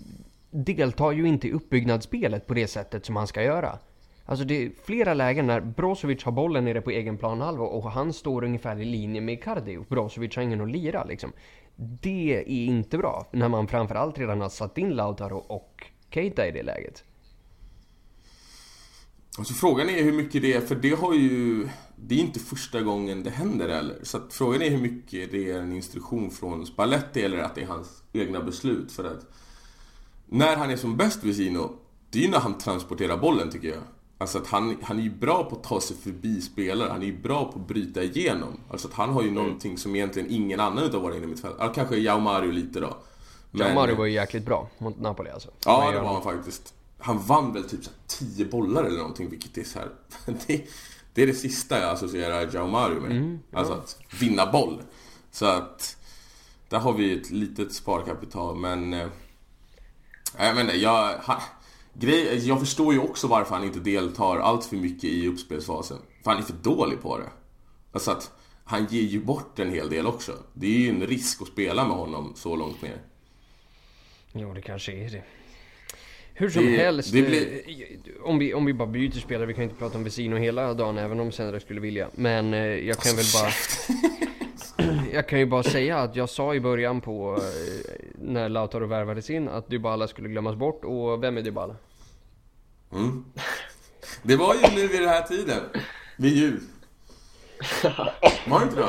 S1: deltar ju inte i uppbyggnadsspelet på det sättet som han ska göra. Alltså det är flera lägen när Brozovic har bollen nere på egen planhalva och han står ungefär i linje med Icardi och Brozovic har ingen att lira liksom. Det är inte bra när man framförallt redan har satt in Lautaro och Keita i det läget.
S3: Alltså frågan är hur mycket det är, för det har ju... Det är inte första gången det händer heller. Så att frågan är hur mycket det är en instruktion från Spalletti eller att det är hans egna beslut. För att när han är som bäst Vesino, det är ju när han transporterar bollen tycker jag. Alltså att han, han är ju bra på att ta sig förbi spelare, han är ju bra på att bryta igenom. Alltså att han har ju någonting som egentligen ingen annan utav våra inne mittfält. Ja, kanske Jao Mario lite då.
S1: Men... Mario var ju jäkligt bra mot Napoli alltså.
S3: Ja, det var han faktiskt. Han vann väl typ så här 10 bollar eller någonting, vilket är så här. Det, det är det sista jag associerar Jao Mario med. Alltså att vinna boll. Så att... Där har vi ett litet sparkapital, men... Jag menar, jag... Han, grej, jag förstår ju också varför han inte deltar allt för mycket i uppspelsfasen. För han är för dålig på det. Alltså att han ger ju bort en hel del också. Det är ju en risk att spela med honom så långt ner.
S1: Jo, det kanske är det. Hur som
S3: Det-
S1: helst,
S3: det blir-
S1: eh, om, vi, om vi bara byter spelare, vi kan inte prata om Vesino hela dagen även om Sendra skulle vilja. Men eh, jag kan väl bara... jag kan ju bara säga att jag sa i början på eh, när Lautaro värvades in att Dybala skulle glömmas bort och vem är Dybala?
S3: Mm. Det var ju nu vid den här tiden. Vid jul. Var det inte då?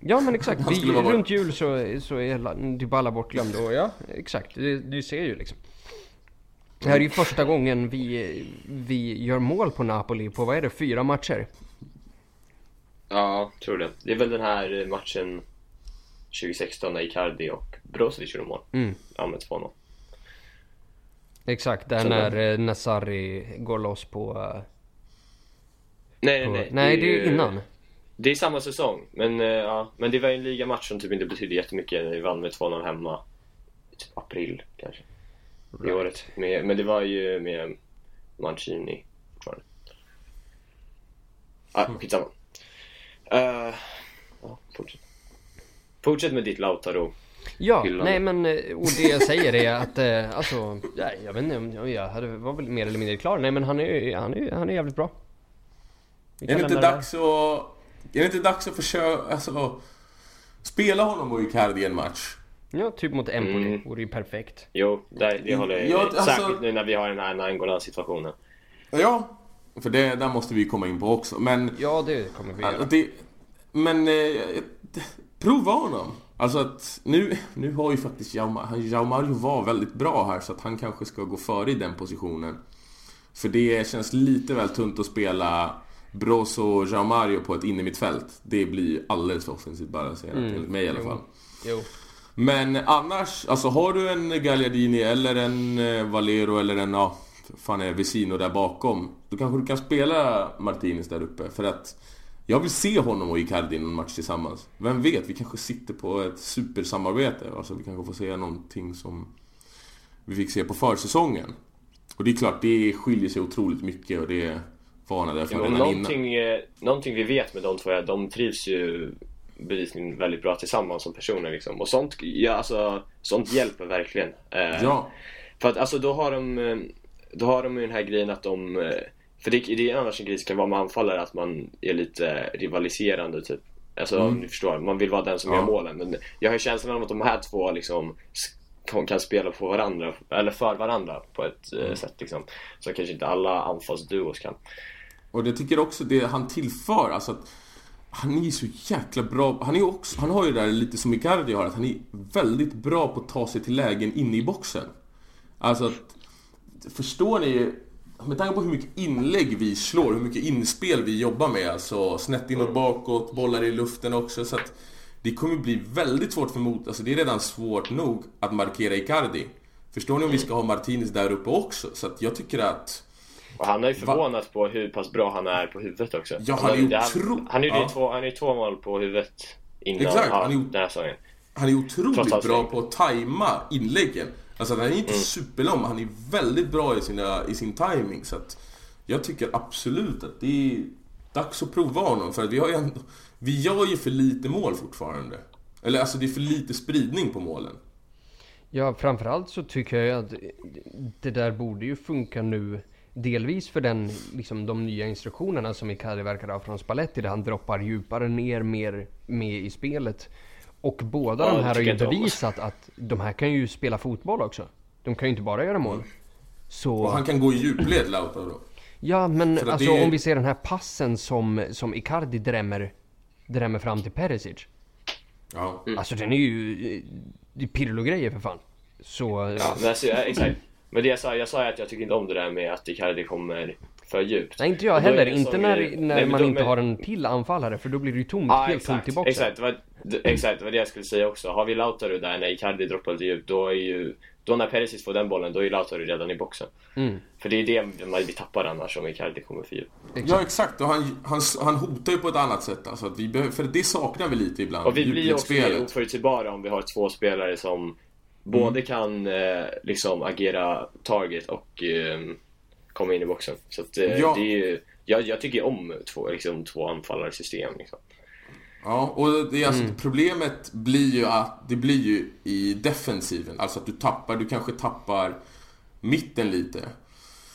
S1: Ja men exakt,
S3: Han
S1: vi,
S3: skulle vara bort.
S1: runt jul så, så är La- Dybala bortglömd och ja, exakt, du, du ser ju liksom. Det här är ju första gången vi, vi gör mål på Napoli på, vad är det, fyra matcher?
S2: Ja, tror det. Det är väl den här matchen 2016 när Icardi och Brozovic gjorde mål.
S1: Mm.
S2: Ja, med 2-0.
S1: Exakt, där när eh, Nassari går loss på... eh,
S2: Nej,
S1: på
S2: nej, nej.
S1: nej, det är ju innan.
S2: Det är samma säsong. Men, eh, ja, men det var ju en ligamatch som typ inte betydde jättemycket vi vann med 2-0 hemma. Typ april kanske. I året. Med, men det var ju med Mancini fortfarande. Ah, skitsamma. Uh, ja, fortsätt. Fortsätt med ditt Lautaro.
S1: Ja,
S2: Hyllande.
S1: nej men eh, och det jag säger är att eh, alltså, nej, jag vet inte om jag- jag hade, var väl mer eller mindre klar. Nej men han är, han är, han är jävligt bra.
S3: Är det inte
S1: där.
S3: dags att... Är det inte dags att försöka... Alltså... Spela honom och Icardi i en match?
S1: Ja, typ mot Empoli
S2: Mm.
S1: vore ju perfekt.
S2: Jo, det, det håller jag
S3: alltså-
S2: Särskilt nu när vi har den här Nainggolan-situationen.
S3: Ja. För det där måste vi komma in på också. Men...
S1: Ja, det kommer vi göra.
S3: det, men... Eh, prova honom. Alltså att nu, nu har ju faktiskt Jao, han- Jao Mario var väldigt bra här så att han kanske ska gå före i den positionen. För det känns lite väl tunt att spela Brozo och Jao Mario på ett innermittfält. Det blir alldeles för offensivt balanserat enligt mig i alla
S1: jo.
S3: fall.
S1: Jo.
S3: Men annars, alltså har du en Gagliardini eller en eh, Valero eller en, ja, fan är Vesino där bakom. Då kanske du kan spela Martinez där uppe. För att jag vill se honom och Icardi i någon match tillsammans. Vem vet, vi kanske sitter på ett supersamarbete. Alltså vi kanske får se någonting som vi fick se på försäsongen. Och det är klart, det skiljer sig otroligt mycket och det varnade jag för
S2: Ja,
S3: redan innan.
S2: någonting, eh, någonting vi vet med de två är att de trivs ju bevisligen väldigt bra tillsammans som personer liksom. Och sånt, ja, alltså, sånt hjälper verkligen. Eh,
S3: Ja,
S2: För att alltså då har de eh, Då har de ju den här grejen att de eh, För det, det är annars en grej som kan vara med anfallare att man är lite rivaliserande typ Alltså om ni förstår, man vill vara den som
S3: Ja.
S2: gör målen men Jag har känslan av att de här två liksom kan, spela på varandra, eller för varandra på ett eh, sätt liksom Som kanske inte alla anfallsduos kan
S3: Och det tycker också det han tillför, alltså att han är ju så jäkla bra. Han, är ju också, han har ju det där lite som Icardi har, att han är väldigt bra på att ta sig till lägen inne i boxen. Alltså att, förstår ni? Med tanke på hur mycket inlägg vi slår, hur mycket inspel vi jobbar med, alltså snett inåt bakåt, bollar i luften också. Så att det kommer bli väldigt svårt för mot... Alltså det är redan svårt nog att markera Icardi. Förstår ni om vi ska ha Martinez där uppe också? Så att jag tycker att...
S2: Och han har ju förvånat på hur pass bra han är på huvudet också.
S3: Ja, han är
S2: ju
S3: otro...
S2: Han gjorde ju
S3: ja.
S2: två, han är två mål på huvudet innan
S3: Exakt, han är ju-
S2: den här säsongen.
S3: Han är otroligt bra på att tajma inläggen. Alltså han är inte
S2: Mm.
S3: superlång, men han är väldigt bra i, sina, i sin timing. Så att jag tycker absolut att det är dags att prova honom. För att vi har ju ändå, vi gör ju för lite mål fortfarande. Eller alltså det är för lite spridning på målen.
S1: Ja, framförallt så tycker jag att det där borde ju funka nu. Delvis för den, liksom de nya instruktionerna som Icardi verkar ha från Spalletti där han droppar djupare ner, mer med i spelet. Och båda
S2: Ja,
S1: de här har ju bevisat att de här kan ju spela fotboll också. De kan ju inte bara göra mål. Så...
S3: Och han kan gå i djupled Lautaro.
S1: Ja, men
S3: att
S1: alltså
S3: det är-
S1: om vi ser den här passen som, som Icardi drämmer, drämmer fram till Perisic.
S3: Ja.
S1: Alltså den är ju... Det är Pirlo-grejer för fan. Så...
S2: Ja, men alltså, exakt. Men det jag sa, jag sa att jag tycker inte om det där med att Icardi kommer för djupt.
S1: Nej inte jag
S2: är
S1: heller, inte när,
S2: grej-
S1: när
S2: Nej,
S1: man
S2: då-
S1: inte
S2: men-
S1: har en till anfallare för då blir det ju tomt,
S2: Ja,
S1: helt tomt i
S2: exakt,
S1: boxen.
S2: exakt, det var, exakt, det var det jag skulle säga också. Har vi Lautaro där när Icardi droppar lite djupt, då är ju... Då när Perisic får den bollen, då är ju Lautaro redan i boxen.
S1: Mm.
S2: För det är det man- vi tappar annars om Icardi kommer för djupt.
S3: Ja exakt, och han, han, han hotar ju på ett annat sätt. Alltså att vi behöver, för det saknar vi lite ibland.
S2: Och vi blir ju också mer oförutsägbara om vi har två spelare som både kan eh, liksom agera target och eh, komma in i boxen. Så att, eh,
S3: Ja.
S2: det är ju, jag, jag tycker om två, liksom, två anfallarsystem. Liksom.
S3: Ja, och det alltså,
S1: Mm.
S3: problemet blir ju att det blir ju i defensiven. Alltså att du tappar, du kanske tappar mitten lite.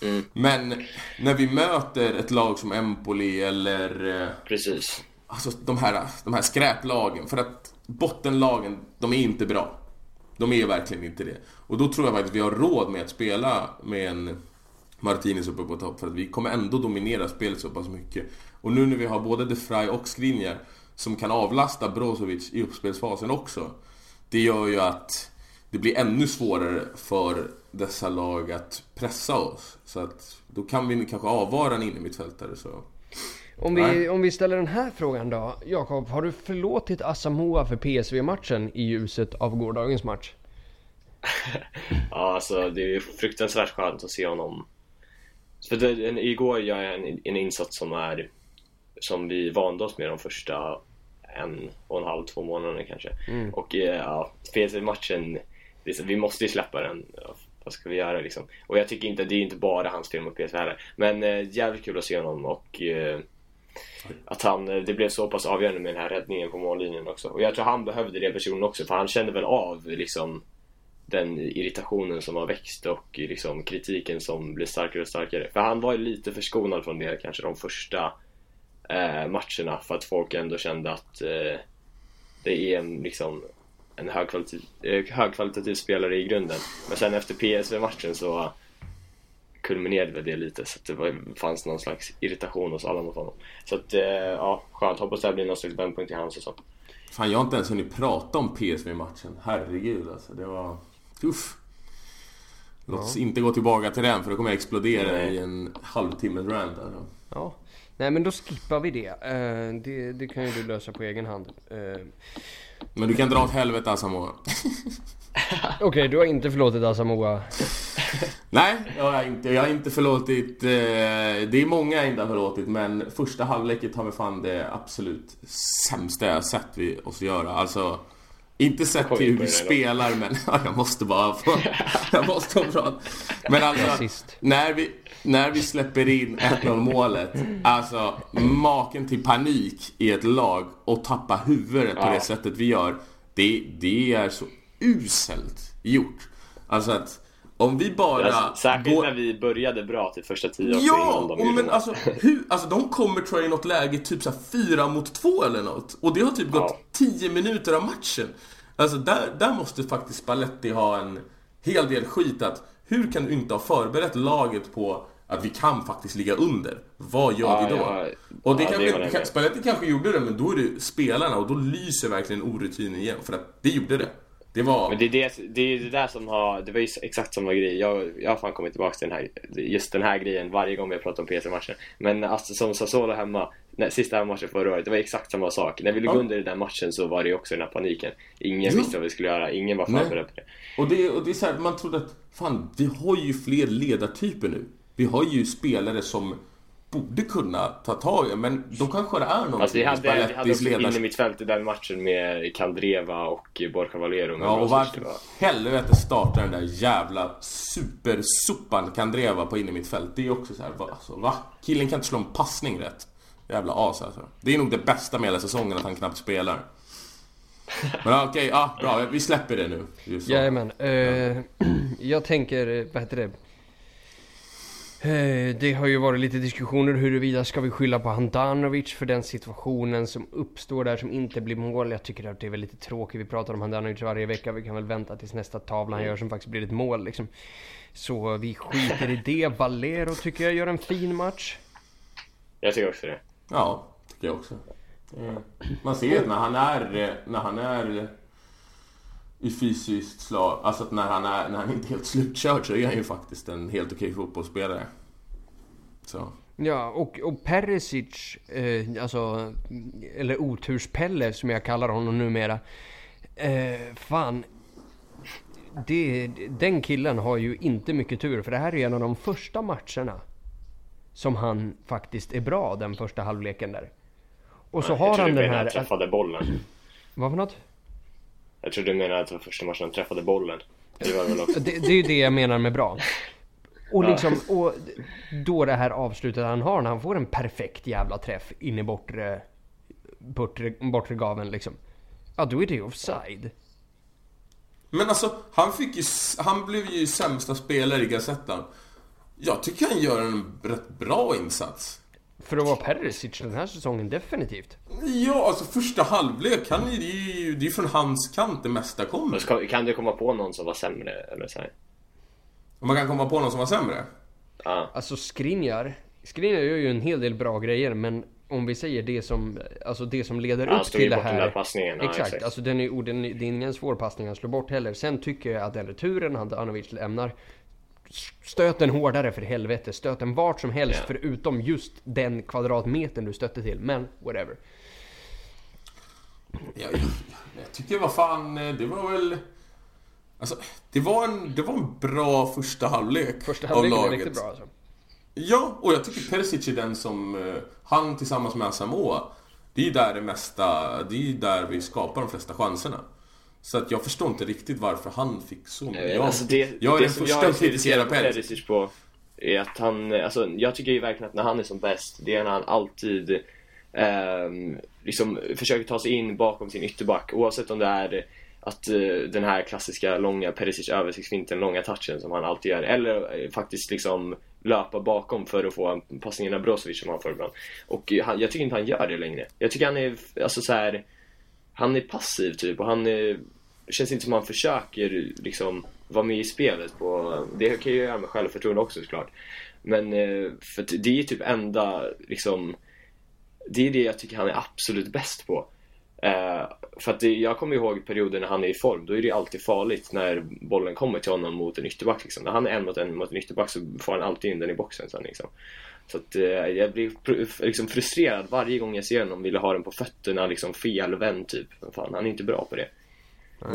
S2: Mm.
S3: Men när vi möter ett lag som Empoli eller eh,
S2: Precis.
S3: alltså de här, de här skräplagen. För att bottenlagen, de är inte bra. De är verkligen inte det. Och då tror jag faktiskt att vi har råd med att spela med en Martinez uppe på topp. För att vi kommer ändå dominera spelet så pass mycket. Och nu när vi har både De Vrij och Skriniar som kan avlasta Brozovic i uppspelsfasen också. Det gör ju att det blir ännu svårare för dessa lag att pressa oss. Så att då kan vi kanske avvara en innermittfältare så...
S1: Om vi,
S3: Nej.
S1: om vi ställer den här frågan då. Jakob, har du förlåtit Asamoah för PSV-matchen i ljuset av gårdagens match?
S2: Ja, alltså det är fruktansvärt skönt att se honom. För det, en, igår gör jag en, en insats som är som vi vande oss med de första en och en halv, två månaderna kanske. Och eh, ja, så- vi måste ju släppa den. Vad ska vi göra liksom? Och jag tycker inte, det är inte bara hans fel mot PSV heller. Men eh, jävligt kul att se honom och eh, att han, eh, det blev så pass avgörande med den här räddningen på mållinjen också. Och jag tror han behövde det personen också, för han kände väl av liksom den irritationen som har växt och liksom kritiken som blir starkare och starkare. För han var ju lite förskonad från det kanske de första eh, matcherna för att folk ändå kände att eh, det är en, liksom, en högkvalitativ, eh, högkvalitativ spelare i grunden. Men sen efter PSV-matchen så kulminerade väl det lite så att det var, fanns någon slags irritation hos alla mot honom. Så att, eh, ja, skönt. Hoppas det här blir någon slags vändpunkt i hans och så.
S3: Fan, jag har inte ens hunnit prata om PSV-matchen. Herregud alltså. Det var... Uff. Låt oss inte gå tillbaka till den för då kommer jag explodera
S2: Nej.
S3: i en halvtimme rant alltså.
S1: Ja. Nej men då skippar vi det. Eh, det. Det kan ju du lösa på egen hand. Eh,
S3: Men du kan dra åt helvete Asamoah.
S1: Okej, du har inte förlåtit Asamoah.
S3: Nej, jag har inte. Jag har inte förlåtit. Eh, det är många jag inte har förlåtit men första halvleket har vi fan det absolut sämsta jag sett vi oss göra. Alltså inte sett till hur vi spelar men jag måste bara få... jag måste få prata. Men alltså när vi, när vi släpper in 1-0 målet. Alltså maken till panik i ett lag och tappa huvudet på det sättet vi gör. Det, det är så uselt gjort. Alltså att om vi bara
S2: särskilt
S3: går-
S2: när vi började bra till första tio också
S3: Ja!
S2: innan de
S3: Och men alltså, hur, alltså de kommer tror jag i något läge typ så fyra mot två eller något. Och det har typ gått
S2: Ja.
S3: 10 minuter av matchen. Alltså där, där måste faktiskt Spalletti ha en hel del skit att hur kan du inte ha förberett laget på att vi kan faktiskt ligga under? Vad gör
S2: Ja,
S3: vi då?
S2: ja.
S3: och det
S2: Ja,
S3: kanske. Spalletti kanske gjorde det, men då är det spelarna och då lyser verkligen orutinen igen. För att det gjorde det. Det var...
S2: Men det är det, det är det där som har, det var ju exakt samma grej. Jag, jag har fan kommit tillbaka till den här, just den här grejen varje gång vi har pratat om PC-matchen. Men alltså som Sassuolo hemma, när, sista matchen förra året. Det var exakt samma sak. När vi låg
S3: Ja.
S2: under i den matchen så var det ju också den här paniken. Ingen
S3: Ja.
S2: visste vad vi skulle göra, ingen var förberedd på det.
S3: Och det, och det är så här, man trodde att fan, vi har ju fler ledartyper nu. Vi har ju spelare som borde kunna ta tag i men då kanske det är någonting
S2: Alltså vi
S3: i
S2: hade, vi hade också inne
S3: ledarskap.
S2: mitt fält i den matchen med Kandreva och Borja Valero.
S3: Ja, och varför helvete startar den där jävla supersopan Kandreva på inne mitt fält? Det är också så här, va, alltså, va? Killen kan inte slå en passning rätt. Jävla as alltså. Det är nog det bästa med hela säsongen, att han knappt spelar. Men ja, okej, ja, bra. Vi släpper det nu.
S1: Jajamän. Uh, jag tänker, vad heter det? Eh, Det har ju varit lite diskussioner huruvida ska vi skylla på Handanovic för den situationen som uppstår där som inte blir mål. Jag tycker att det är väl lite tråkigt. Vi pratar om Handanovic varje vecka. Vi kan väl vänta tills nästa tavla han gör som faktiskt blir ett mål liksom. Så vi skiter i det. Valero tycker jag gör en fin match.
S2: Jag tycker också det.
S3: Ja, tycker jag också. Man ser ju att när han är, eh, när han är i fysiskt slag, alltså att när han, är, när han inte är helt slutkörd så är han ju faktiskt en helt okej fotbollsspelare. Så.
S1: Ja, och, och Perisic, eh, alltså, eller oturspelle som jag kallar honom numera. Eh, fan. Det, den killen har ju inte mycket tur för det här är en av de första matcherna som han faktiskt är bra den första halvleken där. Och så
S2: jag
S1: har han den här...
S2: han träffade bollen.
S1: Vad för något?
S2: Jag tror du menar att det var första matchen han träffade bollen. Det var väl också.
S1: Det, det är ju det jag menar med bra. Och
S2: Ja.
S1: liksom, och då det här avslutet han har när han får en perfekt jävla träff in i bortre, bortre, bortre gaven liksom. Ja, då är det offside.
S3: Men alltså, han fick ju, han blev ju sämsta spelare i Gazettan. Jag tycker han gör en rätt bra insats.
S1: För att vara Perisic den här säsongen, definitivt.
S3: Ja, alltså första halvlek, han är det är ju, det är från hans kant det mesta kommer.
S2: Men ska- Kan du komma på någon som var sämre? Eller så här?
S3: Och man kan komma på någon som var sämre.
S2: Ja.
S1: Alltså Skriniar, Skriniar gör ju en hel del bra grejer, men om vi säger det som, alltså det som leder
S2: Ja, han
S1: upp till det
S2: bort den
S1: här.
S2: där passningen. Ja,
S1: exakt,
S2: exakt.
S1: alltså den är, den, är- det är ingen svår passning han slår bort heller. Sen tycker jag att den returen Handanovic lämnar, stöt den hårdare för helvete. Stöt den vart som helst
S2: Ja.
S1: förutom just den kvadratmetern du stötte till. Men whatever.
S3: Ja, jag, jag tycker vad fan, eh, det var väl... Alltså, det var en, det var en bra första halvlek
S1: Första halvleken är riktigt bra alltså.
S3: Ja, och jag tycker Perisic är den som... eh, Han tillsammans med Asamoah, det är ju där det mesta... Det är ju där vi skapar de flesta chanserna. Så att jag förstår inte riktigt varför han fick så mycket. Jag,
S2: alltså det,
S3: jag är
S2: det
S3: den första att kritisera Perisic.
S2: På är att han, alltså jag tycker ju verkligen att när han är som bäst, det är när han alltid ehm, liksom försöker ta sig in bakom sin ytterback oavsett om det är att eh, den här klassiska långa Perisic översiktsfinten, långa touchen som han alltid gör eller eh, faktiskt liksom löpa bakom för att få en passning av Brozovic som han får ibland. Och eh, han, jag tycker inte han gör det längre. Jag tycker han är, alltså så här han är passiv typ och han är, känns inte som han försöker liksom vara med i spelet på, det kan ju göra med självförtroende också såklart. Men eh, för att det är typ enda liksom, det är det jag tycker han är absolut bäst på. Eh, för att det, jag kommer ihåg perioder när han är i form, då är det alltid farligt när bollen kommer till honom mot en ytterback liksom. När han är en mot en mot en ytterback så får han alltid in den i boxen sen liksom. Så att eh, jag blir liksom frustrerad varje gång jag ser honom vilja ha den på fötterna liksom felvänd typ. Men Fan, han är inte bra på det.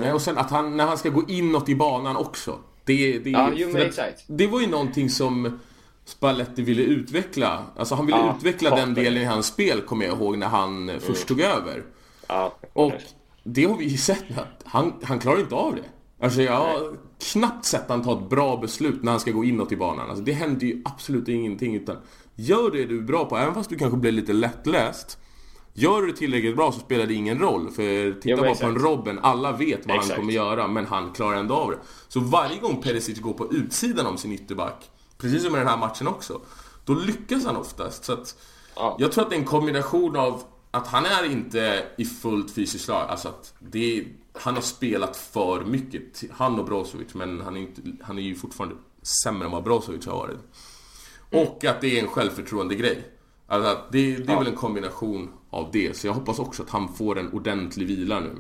S3: Nej, och sen att han, när han ska gå inåt i banan också. Det, det,
S2: Ja, jo, men exakt.
S3: det var ju någonting som Spalletti ville utveckla. Alltså han ville
S2: Ja,
S3: utveckla
S2: hatar
S3: den delen i hans spel, kommer jag ihåg, när han eh, först tog över.
S2: Ja,
S3: Och det har vi ju sett att han, han klarar inte av det. Alltså jag har knappt sett han ta ett bra beslut när han ska gå inåt i banan. Alltså det händer ju absolut ingenting utan Gör det du är bra på, även fast du kanske blir lite lättläst Gör du det tillräckligt bra så spelar det ingen roll. För titta bara på en. Robben, alla vet vad
S2: Exakt.
S3: han kommer göra men han klarar ändå av det. Så varje gång Perisic går på utsidan om sin ytterback, precis som i den här matchen också, då lyckas han oftast. Så att
S2: Ja.
S3: jag tror att det är en kombination av att han är inte i fullt fysiskt slag, alltså att det är, han har spelat för mycket, han och Brozovic, men han är, inte, han är ju fortfarande sämre än vad Brozovic har varit. Och att det är en självförtroende grej. Alltså det, det är
S2: Ja.
S3: väl en kombination av det, så jag hoppas också att han får en ordentlig vila nu.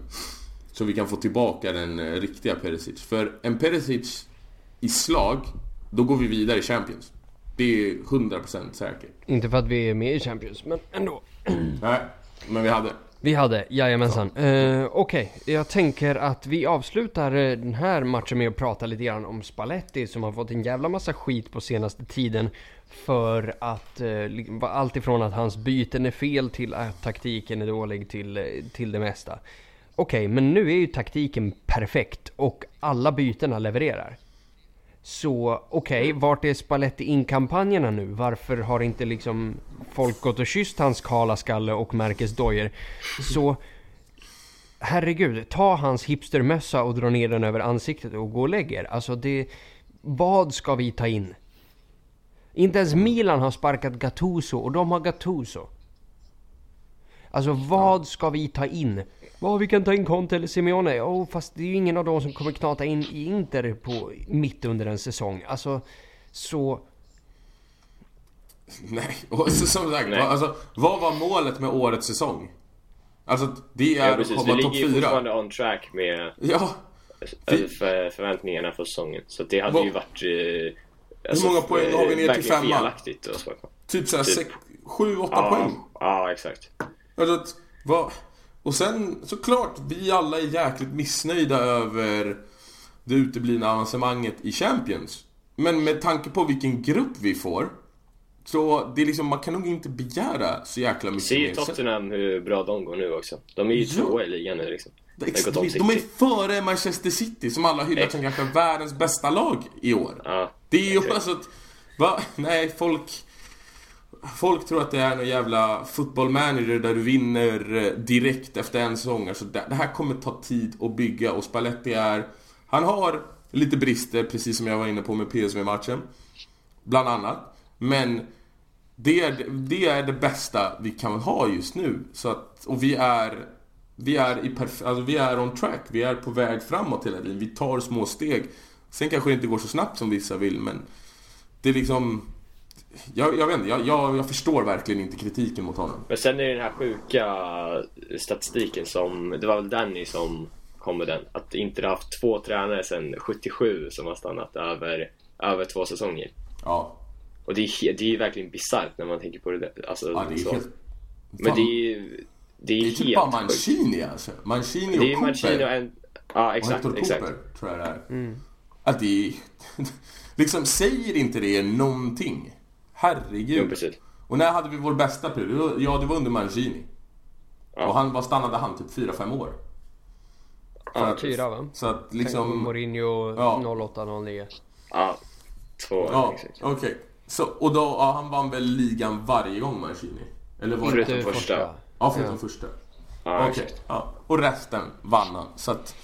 S3: Så vi kan få tillbaka den eh, riktiga Perisic. För en Perisic i slag, då går vi vidare i Champions. Det är 100% säkert.
S1: Inte för att vi är med i Champions, men ändå.
S3: Nej, men vi hade.
S1: Vi hade, jajamensan. Uh, Okej, jag tänker att vi avslutar eh, den här matchen med att prata lite grann om Spalletti som har fått en jävla massa skit på senaste tiden. För att, eh, allt ifrån att hans byten är fel till att taktiken är dålig till, eh, till det mesta. Okej, men nu är ju taktiken perfekt och alla bytena levererar. Så okej, okay, vart är Spalletti in-kampanjerna nu? Varför har inte liksom folk gått och kysst hans kala skalle och märkesdojor? Så herregud, ta hans hipstermössa och dra ner den över ansiktet och gå och lägg er. Alltså det... Vad ska vi ta in? Inte ens Milan har sparkat Gattuso och de har Gattuso. Alltså vad ska vi ta in? Ja, vi kan ta in Conte eller Simeone. Oh, fast det är ju ingen av dem som kommer knata in i Inter på, mitt under en säsong. Alltså, så...
S3: Nej, och som sagt, Nej. Alltså, vad var målet med årets säsong? Alltså, det är
S2: ja, precis. att komma topp fyra. Vi ligger fortfarande on track med
S3: ja.
S2: Vi... för förväntningarna för säsongen. Så det hade Va? ju varit... Eh,
S3: alltså, Hur många poäng har vi ner till femma? Typ såhär typ. 7-8 ja, poäng?
S2: Ja, exakt.
S3: Alltså, vad... Och sen såklart, vi alla är jäkligt missnöjda över det uteblivna avancemanget i Champions. Men med tanke på vilken grupp vi får så det är liksom, man kan nog inte begära så jäkla mycket
S2: Se mer. Se Tottenham hur bra de går nu också. De är ju ja. tvåa i ligan nu liksom.
S3: De, de är före Manchester City som alla hyllar som kanske världens bästa lag i år.
S2: Ja,
S3: det är ju alltså att, va? Nej, folk folk tror att det är någon jävla football manager där du vinner eh, direkt efter en säsong. Alltså det, det här kommer ta tid att bygga och Spalletti är... Han har lite brister, precis som jag var inne på med PSV-matchen. Bland annat. Men det är, det är det bästa vi kan ha just nu. Så att, och vi är... Vi är, i perf- alltså vi är on track. Vi är på väg framåt hela tiden. Vi tar små steg. Sen kanske det inte går så snabbt som vissa vill, men... Det är liksom jag, jag vet inte, jag, jag, jag, förstår verkligen inte kritiken mot honom.
S2: Men sen är det den här sjuka statistiken som, det var väl Danny som kom med den. Att inte haft två tränare sedan 77 som har stannat över, över två säsonger.
S3: Ja.
S2: Och det är, det är verkligen bisarrt när man tänker på det. Alltså,
S3: ja, det är
S2: så.
S3: helt...
S2: Men det är, det är, det är
S3: typ bara Mancini alltså. Mancini och
S2: det är
S3: Cooper.
S2: Mancini och en... Ja, exakt.
S3: Och
S2: exakt.
S3: Cooper, tror jag det är.
S1: Mm.
S3: Att det är... liksom, säger inte det någonting? Herregud.
S2: Jo, precis.
S3: Och när hade vi vår bästa period? Ja, det var under Mancini. Ja. Och han, var stannade han? Typ 4-5 år?
S1: Ja, fyra va?
S3: Så att liksom...
S1: Mourinho ja. 08-09.
S2: Ja, två år.
S3: Ja, okej. Okay. Så, och då, ja, han vann väl ligan varje gång Mancini? Eller var
S2: förutom det första. första.
S3: Ja, förutom ja. första.
S2: Ja,
S3: okej. Okay. Ja. Och resten vann han. Så att...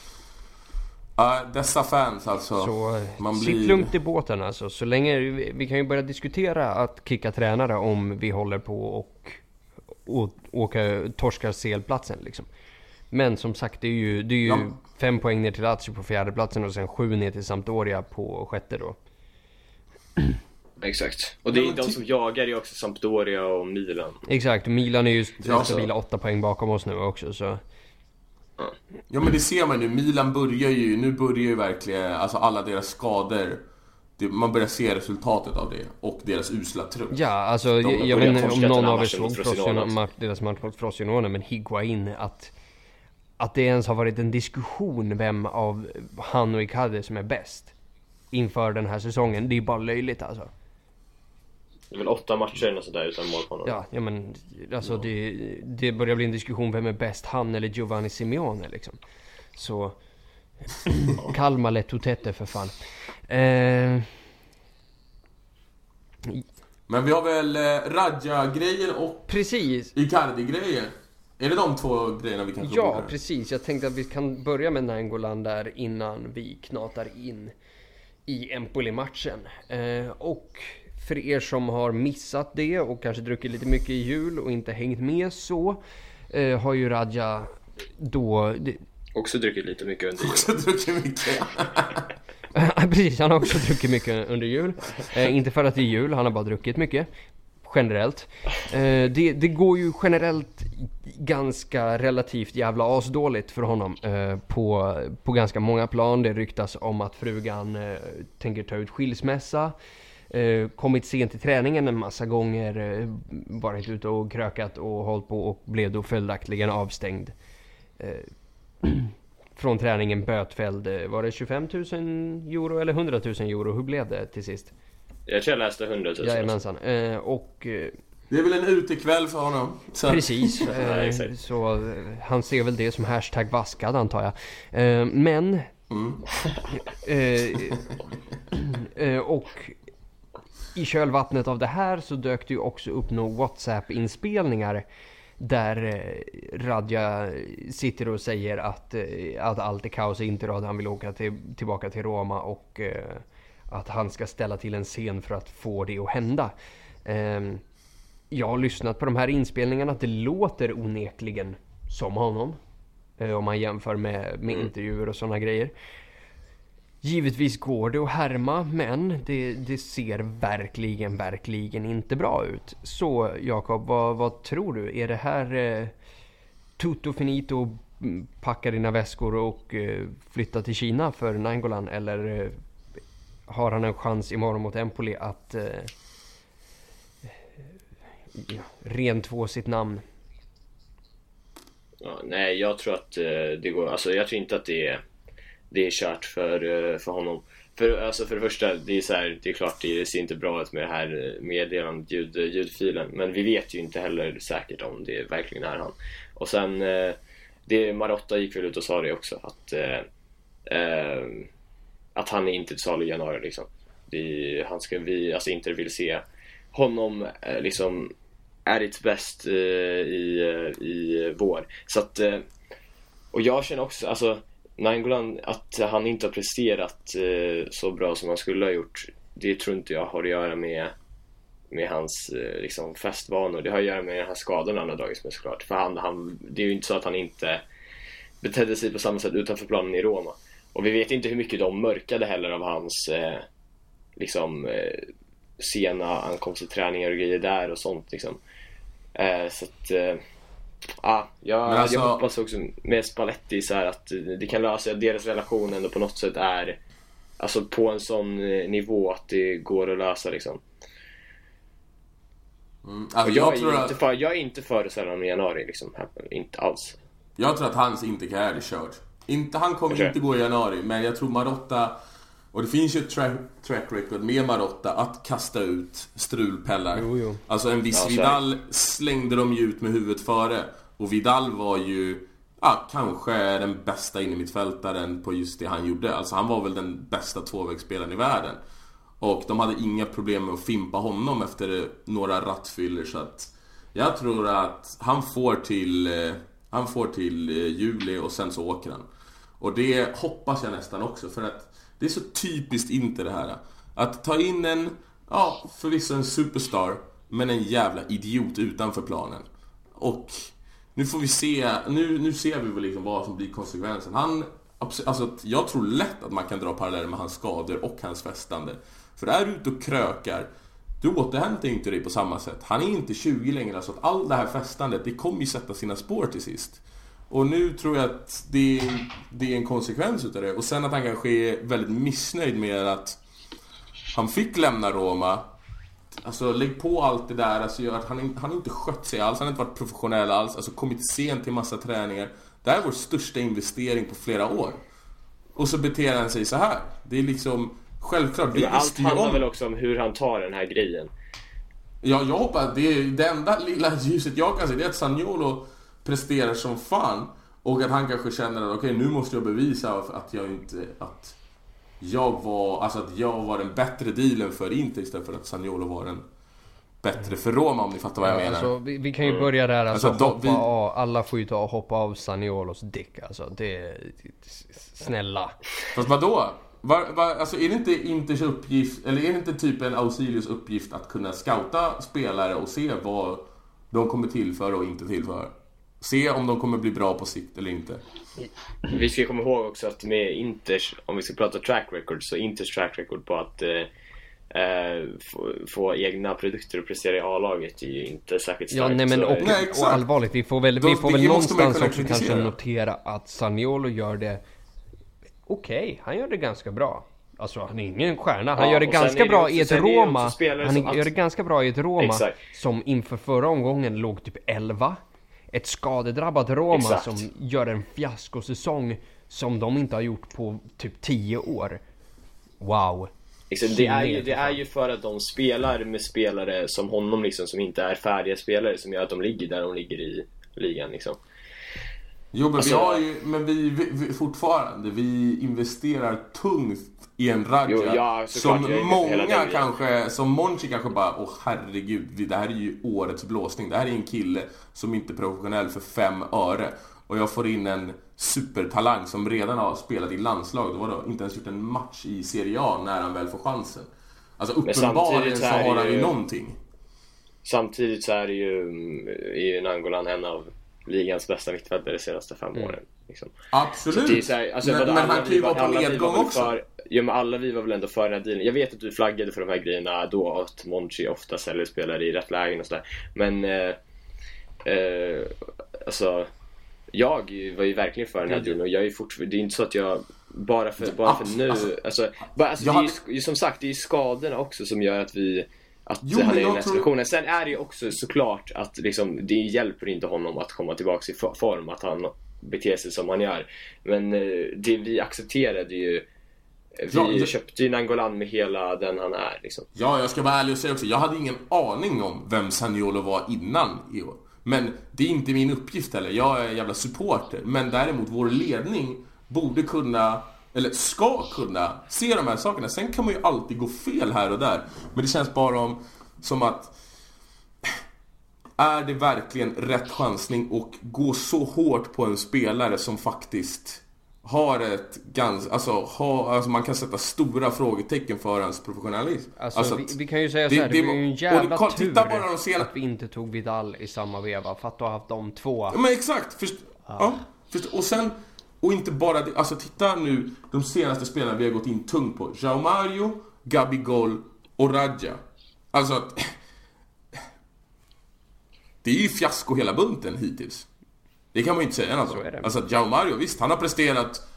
S3: Uh, dessa fans alltså.
S1: Så man blir... sitt lugnt i båten alltså. Så länge, vi kan ju börja diskutera att kicka tränare om vi håller på och, och åka, torskar CL-platsen liksom. Men som sagt, det är ju, det är ju ja. fem poäng ner till Lazio på fjärdeplatsen och sen sju ner till Sampdoria på sjätte då.
S2: Exakt. Och det är de som jagar är också Sampdoria och Milan.
S1: Exakt, Milan är ju stabila åtta poäng bakom oss nu också så.
S3: Ja men det ser man nu, Milan börjar ju, nu börjar ju verkligen, alltså alla deras skador det, man börjar se resultatet av det och deras usla trupp.
S1: Ja, alltså De jag, jag vet inte om någon av er såg deras match mot Frosinone, men Higuain att att det ens har varit en diskussion vem av han och Icardi som är bäst inför den här säsongen. Det är bara löjligt alltså.
S2: Det är väl åtta matcher eller sådär utan mål på honom.
S1: Ja, ja men alltså ja. Det, det börjar bli en diskussion vem är bäst, han eller Giovanni Simeone liksom. Så... Kalmar Letutete för fan. Eh...
S3: Men vi har väl eh, Radja-grejen och
S1: Precis.
S3: Icardi-grejen? Är det de två grejerna vi kan
S1: Ja, precis. Jag tänkte att vi kan börja med Nangolan där innan vi knatar in i Empoli-matchen. Eh, och för er som har missat det och kanske druckit lite mycket i jul och inte hängt med så eh, har ju Radja då...
S2: Också druckit lite mycket under jul.
S3: Också druckit mycket.
S1: Precis, han har också druckit mycket under jul. Eh, inte för att det är jul, han har bara druckit mycket. Generellt. Eh, det, det, går ju generellt ganska relativt jävla asdåligt för honom eh, på, på ganska många plan. Det ryktas om att frugan eh, tänker ta ut skilsmässa. Eh, kommit sent till träningen en massa gånger, eh, varit ute och krökat och hållit på och blev då följaktligen avstängd. Eh, från träningen bötfälld, var det 25 000 euro eller 100 000 euro? Hur blev det till sist?
S2: Jag tror jag läste 100 000.
S1: Jajamensan. Och
S3: Det är väl en utekväll för honom. Så.
S1: Precis,
S2: Ja,
S1: så han ser väl det som hashtag vaskad antar jag. Men... eh, eh, och i kölvattnet av det här så dök det ju också upp några WhatsApp-inspelningar där eh, Radja sitter och säger att, eh, att allt är kaos i Interrad, han vill åka till, tillbaka till Roma och eh, att han ska ställa till en scen för att få det att hända. Ehm, jag har lyssnat på de här inspelningarna, det låter onekligen som honom. Om man jämför med, med intervjuer och sådana grejer. Givetvis går det att härma, men det, det ser verkligen, verkligen inte bra ut. Så Jakob, vad, vad tror du? Är det här eh, tutto finito, packa dina väskor och eh, flytta till Kina för Nangolan, Eller eh, har han en chans imorgon mot Empoli att eh, rentvå sitt namn?
S2: Ja, nej, jag tror att eh, det går. Alltså, jag tror inte att det är, det är kört för, eh, för honom. För, alltså, för det första, det är, så här, det är klart det ser inte bra ut med det här eh, meddelandet, ljud, eh, ljudfilen. Men vi vet ju inte heller säkert om det verkligen är han. Och sen, det, Marotta gick väl ut och sa det också. Att, eh, att han är inte till salu i januari liksom. Vi, han ska, vi, alltså Inter vill se honom eh, liksom är its bäst eh, i, i vår. Så att, eh, och jag känner också, alltså Nangolan, att han inte har presterat eh, så bra som han skulle ha gjort, det tror inte jag har att göra med, med hans eh, liksom festvanor. Det har att göra med den här skadan han har dragits med såklart. För han, han, det är ju inte så att han inte betedde sig på samma sätt utanför planen i Roma. Och vi vet inte hur mycket de mörkade heller av hans eh, liksom eh, sena ankomst till träningar och grejer där och sånt liksom. Eh, så att, eh, ja, jag,
S3: alltså-
S2: jag hoppas också med Spalletti så att det kan lösa, att deras relation ändå på något sätt är Alltså på en sån eh, nivå att det går att lösa liksom.
S3: Mm, alltså,
S2: jag,
S3: jag,
S2: är
S3: tror
S2: inte
S3: att,
S2: för, jag är inte för sällan i januari liksom. Inte alls.
S3: jag tror att hans interkarriär är körd. Inte, han kommer inte gå i januari, men jag tror Marotta... Och det finns ju ett track, track record med Marotta att kasta ut strulpellar.
S1: Jo, jo.
S3: Alltså en viss
S2: Ja.
S3: Vidal slängde de ju ut med huvudet före. Och Vidal var ju, ja, kanske den bästa innermittfältaren på just det han gjorde. Alltså han var väl den bästa tvåvägsspelaren i världen. Och de hade inga problem med att fimpa honom efter några rattfyllor så att jag tror att han får till, eh, han får till eh, juli och sen så åker han. Och det hoppas jag nästan också för att det är så typiskt inte det här. Att ta in en, ja förvisso en superstar, men en jävla idiot utanför planen. Och nu får vi se, nu, nu ser vi väl liksom vad som blir konsekvensen. Han, alltså jag tror lätt att man kan dra paralleller med hans skador och hans festande. För är du ute och krökar, du återhämtar ju inte dig på samma sätt. Han är inte 20 längre, så att allt det här festandet, det kommer ju sätta sina spår till sist. Och nu tror jag att det är, det är en konsekvens utav det. Och sen att han kanske är väldigt missnöjd med att han fick lämna Roma. Alltså lägg på allt det där, alltså att han, han har inte skött sig alls, han har inte varit professionell alls, alltså kommit sent till massa träningar. Det här är vår största investering på flera år. Och så beter han sig så här. Det är liksom, självklart, vi
S2: allt handlar
S3: om...
S2: väl också om hur han tar den här grejen.
S3: Ja, jag hoppas det, är, det enda lilla ljuset jag kan se det är att Sagnolo presterar som fan. Och att han kanske känner att okej, nu måste jag bevisa att jag inte... Att jag var, alltså att jag var den bättre dealen för Inter istället för att Sagnolo var den bättre för Roma om ni fattar vad jag menar.
S1: Alltså, vi, vi kan ju börja där alltså,
S3: Alltså,
S1: hoppa
S3: vi-
S1: av, alla får ju ta och hoppa av Saniolos däck alltså. Det, snälla.
S3: Fast vadå? Var, var, alltså är det inte Inters uppgift, eller är det inte typ en Ausilius uppgift att kunna scouta spelare och se vad de kommer tillföra och inte tillföra? Se om de kommer bli bra på sikt eller inte.
S2: Vi ska komma ihåg också att med Inters, om vi ska prata track record, så Inters track record på att eh, eh, få, få egna produkter och prestera i A-laget är ju inte särskilt
S1: Ja
S2: starkt.
S1: nej men och,
S3: Nej,
S1: och allvarligt, vi får väl,
S3: Då-
S1: vi får väl någonstans också kanske notera att Saniolo gör det okej, han gör det ganska bra. Alltså han är ingen stjärna. Han
S2: Ja,
S1: gör det ganska
S2: det
S1: bra
S2: också-
S1: i ett Roma. Han
S2: som
S1: gör det
S2: att-
S1: ganska bra i ett Roma
S2: Exakt.
S1: som inför förra omgången låg typ 11. Ett skadedrabbat Roma
S2: Exakt.
S1: som gör en fiaskosäsong som de inte har gjort på typ 10 år. Wow.
S2: Liksom, det, är ju, det är ju för att de spelar med spelare som honom liksom, som inte är färdiga spelare som gör att de ligger där de ligger i ligan liksom.
S3: Jo men
S2: Alltså-
S3: vi har ju, men vi, vi, vi fortfarande, vi investerar tungt i en Radja
S2: Jo, ja,
S3: som många kanske, som Monchi kanske bara, åh herregud, det här är ju årets blåsning. Det här är en kille som inte är professionell för fem öre. Och jag får in en supertalang som redan har spelat i landslag, då var det inte ens gjort en match i Serie A när han väl får chansen. Alltså uppenbarligen så har han ju
S2: ju-
S3: någonting.
S2: Samtidigt så är det ju, mm, är ju Nangolan en av ligans bästa mittfältare de senaste fem åren. Liksom.
S3: Absolut!
S2: Här, alltså,
S3: men men han kan ju
S2: var-
S3: vara på nedgång också.
S2: För, ja men alla vi var väl ändå för den här dealen. Jag vet att du flaggade för de här grejerna då, att Monchi ofta säljer spelare i rätt lägen och sådär. Men, eh, eh, alltså, jag var ju verkligen för den här dealen och jag är fortfarande, det är inte så att jag bara för, bara för nu, alltså, bara, alltså det är ju, som sagt, det är ju skadorna också som gör att vi att
S3: Jo,
S2: han är i den här situationen. Sen är det ju också såklart att liksom, det hjälper inte honom att komma tillbaka i for- form, att han beter sig som han gör. Men eh, det vi accepterade ju vi
S3: Ja, det-
S2: köpte ju Nangolan med hela den han är liksom.
S3: Ja, jag ska vara ärlig och säga också, jag hade ingen aning om vem Saniolo var innan i år. Men det är inte min uppgift heller, jag är en jävla supporter. Men däremot, vår ledning borde kunna, eller ska kunna, se de här sakerna. Sen kan man ju alltid gå fel här och där. Men det känns bara om, som att är det verkligen rätt chansning och gå så hårt på en spelare som faktiskt har ett ganska, alltså, ha, alltså man kan sätta stora frågetecken för hans professionalism.
S1: Alltså, vi,
S3: att-
S1: vi kan ju säga
S3: det-
S1: så här, det,
S3: det-
S1: var ju en
S3: och
S1: jävla
S3: kolla,
S1: tur
S3: titta bara de sena-
S1: att vi inte tog Vidal i samma veva. För att har haft de två.
S3: Ja, men exakt! Först, ja. först, och sen, och inte bara det, alltså titta nu de senaste spelarna vi har gått in tungt på. Jao Mario, Gabigol och Radja. Alltså att... Det är ju fiasko hela bunten hittills. Det kan man ju inte säga
S1: Så
S3: om. Alltså att Jao Mario, visst han har presterat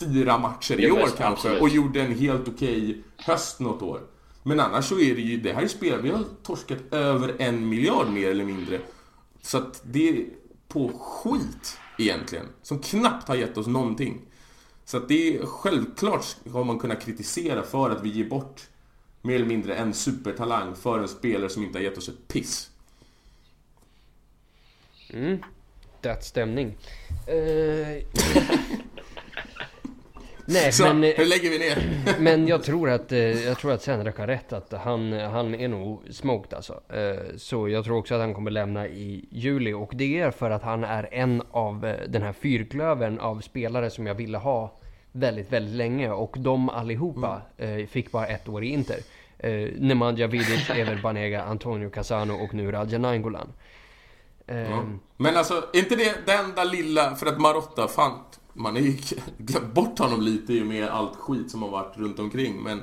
S3: fyra matcher i år kanske
S2: absolut.
S3: och gjorde en helt okej höst något år. Men annars så är det ju, det här är spelare, vi har torskat över en miljard mer eller mindre. Så att det är på skit egentligen, som knappt har gett oss någonting. Så att det är självklart ska man kunna kritisera för att vi ger bort mer eller mindre en supertalang för en spelare som inte har gett oss ett piss.
S1: Det stämning. Eh, Nej
S3: Så,
S1: men, eh,
S3: hur lägger vi ner?
S1: men jag tror att, eh, jag tror att Senrak har rätt att han, han är nog smoked alltså. Så jag tror också att han kommer lämna i juli och det är för att han är en av den här fyrklövern av spelare som jag ville ha väldigt, väldigt länge och de allihopa eh, fick bara ett år i Inter. Nemanja Vidic, Ever Banega, Antonio Casano och nu Radja Nainggolan. Eh,
S3: Men alltså, är inte det det enda lilla, för att Marotta, fan, man har ju glömt bort honom lite i och med allt skit som har varit runt omkring, men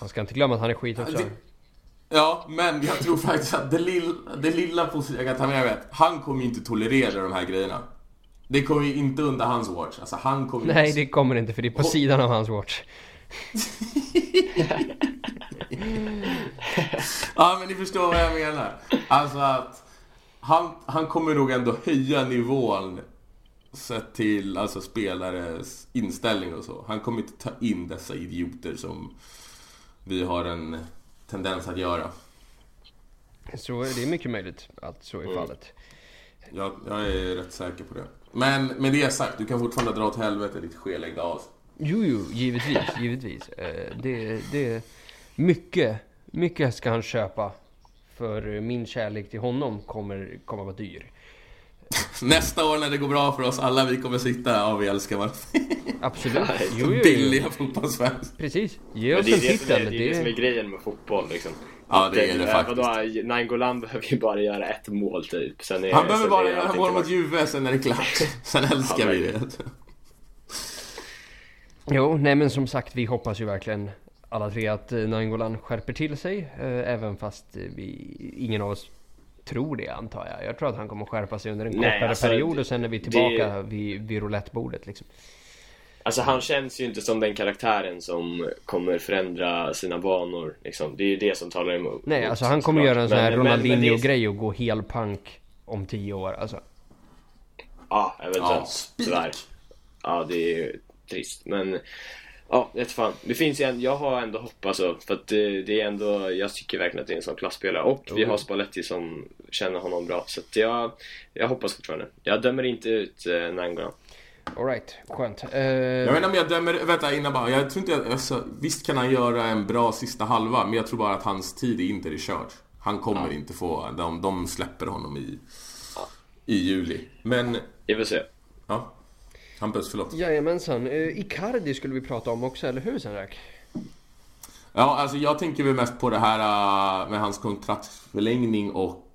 S1: Man ska inte glömma att han är skit också.
S3: Det- Ja, men jag tror faktiskt att det lilla, det lilla positiva jag kan ta med mig att han kommer ju inte tolerera de här grejerna. Det kommer ju inte under hans watch. Alltså han kommer
S1: Nej, det kommer inte för det är på sidan av hans watch.
S3: Ja, men ni förstår vad jag menar. Alltså att han, han kommer nog ändå höja nivån sett till alltså spelares inställning och så. Han kommer inte ta in dessa idioter som vi har en tendens att göra.
S1: Så det är mycket möjligt att så är
S3: Mm.
S1: fallet.
S3: Jag, jag är rätt säker på det. Men med det sagt, du kan fortfarande dra åt helvete ditt skeläggda as.
S1: Jo, jo, givetvis, givetvis. Eh, Det, det, mycket, mycket ska han köpa. För min kärlek till honom kommer, kommer vara dyr.
S3: Nästa år när det går bra för oss alla, vi kommer sitta, ja vi älskar varandra.
S1: Absolut. Jo, jo, jo.
S3: Billiga fotbollsfans.
S1: Precis. Ge
S2: Men
S1: oss
S2: det är
S1: en
S2: det, som är,
S1: titel.
S2: det är det som är
S1: Det,
S2: grejen med fotboll liksom.
S3: Ja,
S2: Att,
S3: det är det
S2: eh,
S3: faktiskt.
S2: Vadå, Nainggolan behöver ju bara göra ett mål typ. Sen är,
S3: Han behöver
S2: sen
S3: bara göra mål mot. Juve, sen är det klart. Sen älskar
S2: Ja,
S3: vi det.
S1: jo, nej men som sagt, vi hoppas ju verkligen alla tre att eh, Nainggolan skärper till sig. eh, Även fast eh, vi, ingen av oss tror det antar jag. Jag tror att han kommer skärpa sig under en
S2: Nej,
S1: kortare
S2: alltså,
S1: period
S2: det-
S1: och sen är vi
S2: det-
S1: tillbaka vid, vid roulettebordet liksom.
S2: Alltså han känns ju inte som den karaktären som kommer förändra sina banor liksom. Det är ju det som talar emot.
S1: Nej, alltså han kommer göra en sån här
S2: det
S1: Ronaldinho-grej och gå helpank om tio år. Alltså.
S2: Ja, eventuellt.
S3: Ja.
S2: Tyvärr. Ja, det är ju trist. Men ja, vet fan. Det finns ju en, jag har ändå hopp alltså. För att det, det är ändå, jag tycker verkligen att det är en sån klasspelare. Och vi har Spalletti som känner honom bra. Så att jag, jag hoppas fortfarande. Jag dömer inte ut eh, Nangolan.
S1: Alright, skönt. Eh,
S3: Jag vet inte om jag dömer, vänta innan bara. Jag tror inte jag, alltså, visst kan han göra en bra sista halva, men jag tror bara att hans tid i Inter är körd. Han kommer inte få, de, de släpper honom i, i juli. Men,
S2: Vi får se.
S3: ja. Hampus, förlåt.
S1: Jajamensan. Eh, Icardi skulle vi prata om också, eller hur Senrak?
S3: Ja, alltså jag tänker väl mest på det här äh, med hans kontraktsförlängning och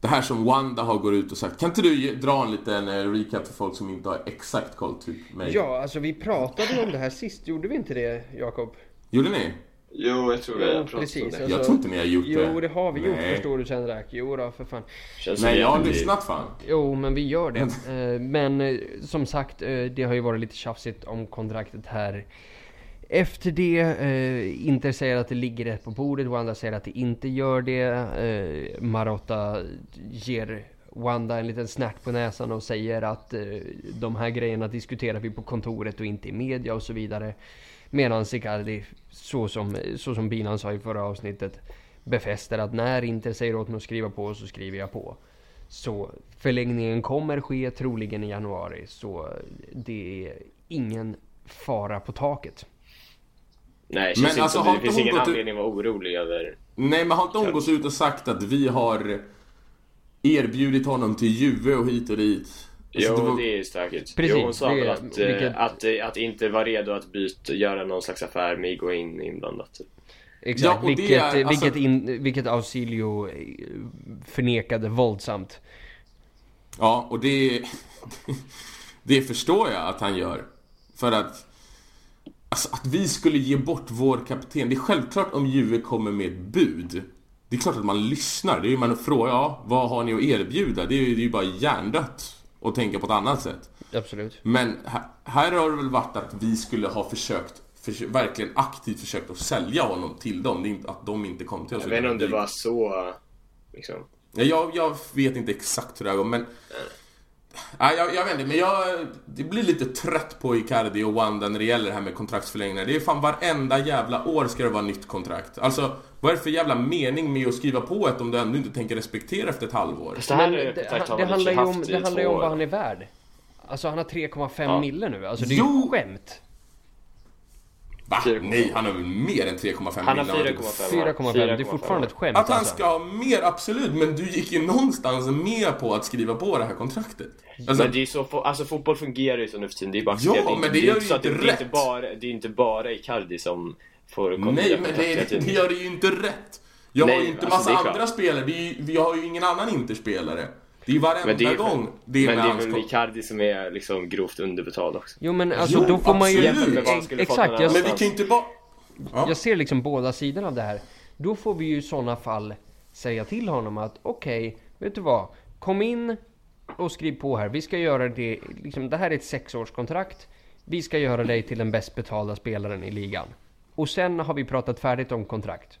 S3: det här som Wanda har gått ut och sagt. Kan inte du dra en liten eh, recap för folk som inte har exakt koll, typ mig?
S1: Ja, alltså vi pratade om det här sist, gjorde vi inte det Jakob?
S3: Gjorde ni?
S2: Jo, jag tror vi har
S1: Jo,
S2: pratat
S1: precis.
S2: om det.
S1: Alltså,
S3: Jag tror inte ni har gjort det.
S1: Jo, det har vi gjort
S3: Nej.
S1: förstår du Senrak. Jo då, för fan.
S2: Känns
S3: Nej, jag har lyssnat fan.
S1: Jo, men vi gör det. Eh, Men eh, som sagt, eh, det har ju varit lite tjafsigt om kontraktet här. Efter det, eh, Inter säger att det ligger rätt på bordet, Wanda säger att det inte gör det. Eh, Marotta ger Wanda en liten snärt på näsan och säger att eh, de här grejerna diskuterar vi på kontoret och inte i media och så vidare. Medan Icardi, så som, så som Binan sa i förra avsnittet, befäster att när Inter säger åt mig att skriva på så skriver jag på. Så förlängningen kommer ske troligen i januari, så det är ingen fara på taket.
S2: Nej, det
S3: Men alltså,
S2: det, det
S3: inte
S2: finns ingen anledning att vara orolig över...
S3: Nej, men har inte hon gått ut och sagt att vi har erbjudit honom till Juve och hit och dit? Alltså,
S2: Jo,
S3: det var-
S2: det är stökigt.
S1: Precis,
S2: jo, hon sa
S1: det
S2: väl att, eh,
S1: vilket-
S2: att, eh, att inte vara redo att byta, göra någon slags affär med Higuain inblandat. typ.
S1: Exakt,
S3: Ja, och det
S1: vilket,
S3: är, alltså-
S1: vilket, in, vilket Ausilio eh, förnekade våldsamt.
S3: Ja, och det... Det förstår jag att han gör. För att... Alltså att vi skulle ge bort vår kapten. Det är självklart om Juve kommer med ett bud. Det är klart att man lyssnar. Det är ju man frågar, ja, vad har ni att erbjuda? Det är ju det är ju bara hjärndött att tänka på ett annat sätt.
S1: Absolut.
S3: Men här, här har det väl varit att vi skulle ha försökt, försö- verkligen aktivt försökt att sälja honom till dem. Att de inte kom till oss.
S2: Jag vet inte om det var så... Liksom.
S3: Ja, Jag, jag vet inte exakt hur det här går, men... Nej, jag, jag vet inte, men jag det blir lite trött på Icardi och Wanda när det gäller det här med kontraktsförlängningar. Det är fan varenda jävla år ska det vara nytt kontrakt. Alltså, vad är det för jävla mening med att skriva på ett om du ändå inte tänker respektera efter ett halvår?
S2: Fast det här
S1: Men
S2: är
S1: det,
S2: har
S1: det handlar ju om, det handlar ju om vad han är värd. Alltså han har 3,5
S2: Ja.
S1: mille nu. Alltså det är
S3: Jo.
S1: ju skämt.
S3: Va?
S2: 4,5.
S3: Nej, han har väl mer än 3,5
S2: Han har
S3: miljoner.
S2: 4,5.
S1: 4,5. Det är fortfarande ett skämt
S3: Att han
S1: alltså.
S3: ska ha mer, absolut, men du gick ju någonstans med på att skriva på det här kontraktet. Alltså,
S2: Men det är så, alltså fotboll fungerar ju så nu för tiden. Det är bara
S3: Ja,
S2: accepterat.
S3: men det
S2: är
S3: gör ju
S2: det,
S3: inte
S2: det är inte
S3: rätt.
S2: bara, det är inte bara Icardi som får
S3: Nej,
S2: kontrakt
S3: men
S2: hela
S3: det, det gör det ju inte rätt. Jag har
S2: Nej,
S3: ju inte
S2: alltså,
S3: massa
S2: det klart.
S3: andra spelare. Det ju, vi har ju ingen annan Interspelare. Det är ju varenda
S2: Men det är,
S3: gång det är
S2: men det är väl Icardi som är liksom grovt underbetald också.
S1: Jo men alltså
S3: Jo,
S1: då får man ju... Exakt, jag,
S3: Men vi kan ju inte bara... Ja.
S1: jag ser liksom båda sidorna av det här. Då får vi ju i sådana fall säga till honom att okej, vet du vad? Kom in och skriv på här. Vi ska göra det, liksom, det här är ett sexårskontrakt. Vi ska göra dig till den bäst betalda spelaren i ligan. Och sen har vi pratat färdigt om kontrakt.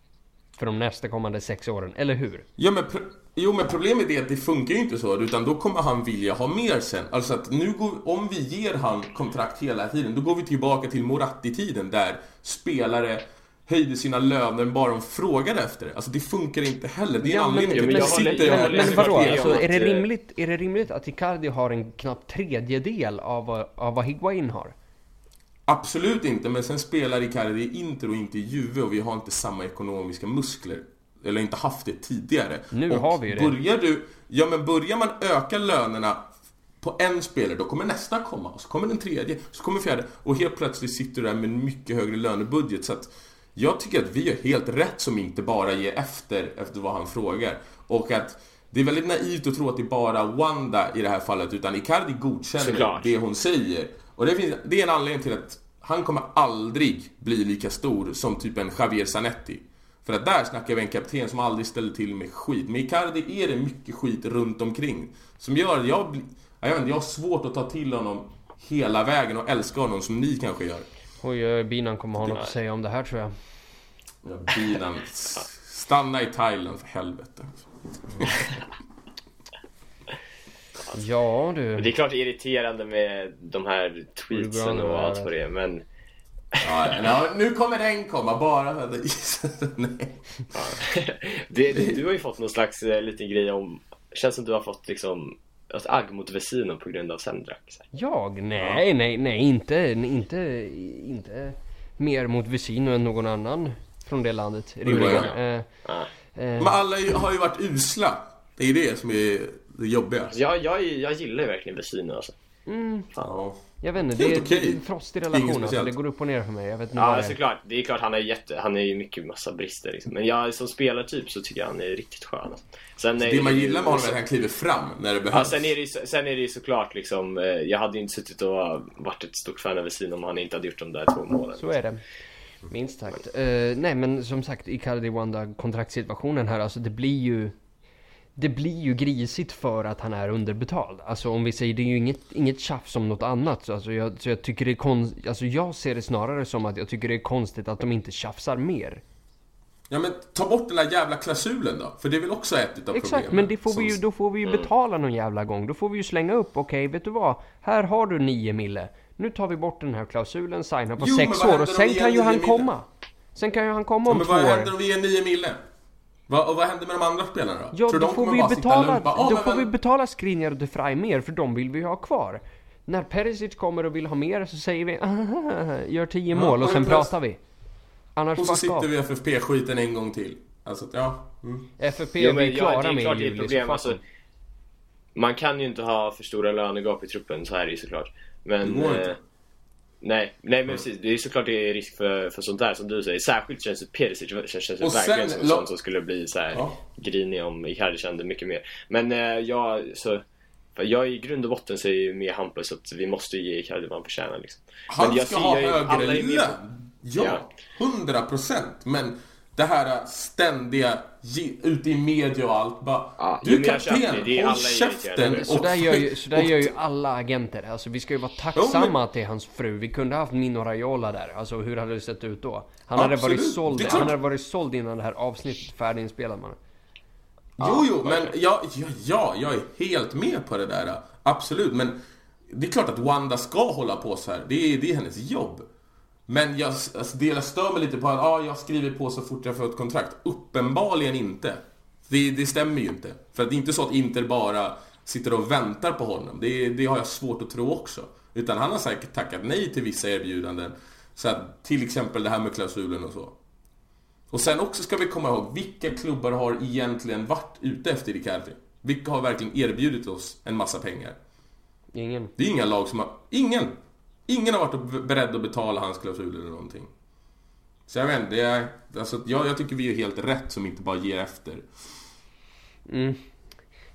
S1: För de nästa kommande sex åren, eller hur?
S3: Ja, men pro- jo men problemet är att det funkar ju inte så utan då kommer han vilja ha mer sen. Alltså att nu går, om vi ger han kontrakt hela tiden då går vi tillbaka till Moratti-tiden där spelare höjde sina löner bara de frågade efter det. Alltså det funkar inte heller. Det är
S1: Ja, men-
S3: anledning
S2: Ja,
S3: till att vi sitter här
S1: Men, vadå? Alltså, är, det rimligt, är det rimligt att Icardi har en knapp tredjedel av, av vad Higuain har?
S3: Absolut inte, men sen spelar Icardi i Inter och inte i Juve och vi har inte samma ekonomiska muskler. Eller inte haft det tidigare.
S1: Nu
S3: och
S1: har vi ju det.
S3: Börjar du, ja men börjar man öka lönerna på en spelare, då kommer nästa komma. Och så kommer den tredje, så kommer fjärde. Och helt plötsligt sitter du där med en mycket högre lönebudget. Så att jag tycker att vi gör helt rätt som inte bara ger efter, efter vad han frågar. Och att det är väldigt naivt att tro att det är bara Wanda i det här fallet, utan Icardi godkänner
S2: Såklart.
S3: det hon säger. Och det, finns, det är en anledning till att han kommer aldrig bli lika stor som typ en Javier Zanetti. För att där snackar vi en kapten som aldrig ställer till med skit. Med Icardi är det mycket skit runt omkring. Som gör att jag. Jag, vet inte, jag har svårt att ta till honom hela vägen och älska honom som ni kanske gör.
S1: Oj, Binan kommer ha något att säga om det här tror jag.
S3: Ja, bilen. Stanna i Thailand för helvete.
S1: Ja du.
S2: Det är klart irriterande med de här tweetsen och allt vad det är, men...
S3: Ja, ja, nu kommer den komma, bara för att... Nej.
S2: Ja. Det, du har ju fått någon slags eh, liten grej om... Känns som du har fått liksom ett agg mot Vesino på grund av Sendrak.
S1: Jag? Nej, nej, nej, inte, inte, inte mer mot Vesino än någon annan från det landet. Rimligen.
S3: ja.
S1: Eh,
S2: Ja.
S1: eh,
S3: Men alla har ju varit usla. Det är det som är det jobbiga.
S2: Jag, jag, jag gillar ju verkligen Vesino alltså.
S1: mm,
S3: Ja.
S1: Jag vet inte, det är,
S3: okej.
S1: det är en frostig relation alltså. Det går upp och ner för mig. Jag vet inte
S2: Ja,
S1: det är.
S2: såklart. Det är klart han är jätte... Han är ju mycket massa brister liksom. Men jag som spelartyp så tycker jag han är riktigt skön. Alltså. Sen är
S3: Det man gillar med honom är att han kliver fram när det
S2: Ja,
S3: behövs.
S2: sen är det ju, sen är det ju såklart liksom, eh, jag hade ju inte suttit och varit ett stort fan av Vesino om han inte hade gjort de där två målen.
S1: Så är det. Minst sagt. Eh, nej men som sagt, Icardi Wanda kontraktsituationen här, alltså det blir ju... Det blir ju grisigt för att han är underbetald. Alltså om vi säger, det är ju inget, inget tjafs om något annat. Så, alltså, jag, så jag tycker det är konst, Alltså jag ser det snarare som att jag tycker det är konstigt att de inte tjafsar mer.
S3: Ja men ta bort den där jävla klausulen då. För det är väl också ett utav
S1: Exakt,
S3: problemen.
S1: men det får vi ju, då får vi ju betala någon jävla gång. Då får vi ju slänga upp, okej vet du vad? Här har du 9 mille. Nu tar vi bort den här klausulen, signar på
S3: Jo,
S1: 6
S3: men vad
S1: år och sen kan ju han
S3: 9 mille?
S1: komma. Sen kan ju han komma
S3: Ja,
S1: om
S3: men
S1: två
S3: vad
S1: år.
S3: händer om vi ger 9 mille? Va, och vad händer med de andra spelarna då?
S1: Ja,
S3: Tror
S1: då
S3: de
S1: får vi betala,
S3: bara, "Ah,
S1: då får vi betala Skriniar och De Vrij mer för de vill vi ha kvar. När Perisic kommer och vill ha mer så säger vi "Ah, gör 10
S3: Ja,
S1: mål och
S3: och
S1: sen pratar vi. Annars
S3: Och så sitter vi FFP-skiten en gång till. Alltså, ja. Mm.
S1: FFP
S2: Jo,
S1: är
S2: men
S1: vi
S2: ja,
S1: klara
S2: det är
S1: med
S2: klart det är problem. Alltså, man kan ju inte ha för stora lönegap i truppen, så här är det ju såklart. Men...
S3: Det går inte.
S2: Eh, nej, nej men precis. Det är såklart det är risk för, för sånt där som du säger. Särskilt känns det Perisic känns, känns
S3: Och
S2: verkligen
S3: sen-
S2: som en
S3: lo-
S2: sån som skulle bli så här
S3: Ja.
S2: grinig om Icardi kände mycket mer. Men eh, jag, så... Jag i grund och botten säger ju med Hampus att vi måste ge Icardi vad han förtjänar liksom.
S3: Han
S2: Men jag
S3: ska
S2: ser-
S3: ha
S2: jag
S3: högre lön. Ja, hundra procent. Men det här ständiga, ute i media och allt bara.
S2: Ja,
S3: du
S2: jo, men
S3: kapten, håll käften.
S2: över det.
S1: Så där gör ju, så där gör ju alla agenter. Alltså vi ska ju vara tacksamma att det är hans fru. Vi kunde haft Mino Raiola där. Alltså hur hade det sett ut då? Han hade varit såld, han hade varit såld innan det här avsnittet färdiginspelat man.
S3: Jo, jo, men ja, ja, ja, jag är helt med på det där. Absolut, men det är klart att Wanda ska hålla på så här. Det är, det är hennes jobb. Men jag, alltså, det jag stör mig lite på att ah, jag skriver på så fort jag får ett kontrakt. Uppenbarligen inte. Det, det stämmer ju inte. För det är inte så att Inter bara sitter och väntar på honom. Det, det har jag svårt att tro också. Utan han har säkert tackat nej till vissa erbjudanden. Så att, till exempel det här med klausulen och så. Och sen också ska vi komma ihåg, vilka klubbar har egentligen varit ute efter Riccardi? Vilka har verkligen erbjudit oss en massa pengar?
S1: Ingen.
S3: Det är inga lag som har... Ingen! Ingen har varit beredd att betala hans klausul eller någonting. Så jag vet inte, jag. Alltså, jag, jag tycker vi är helt rätt som inte bara ger efter.
S1: Mm.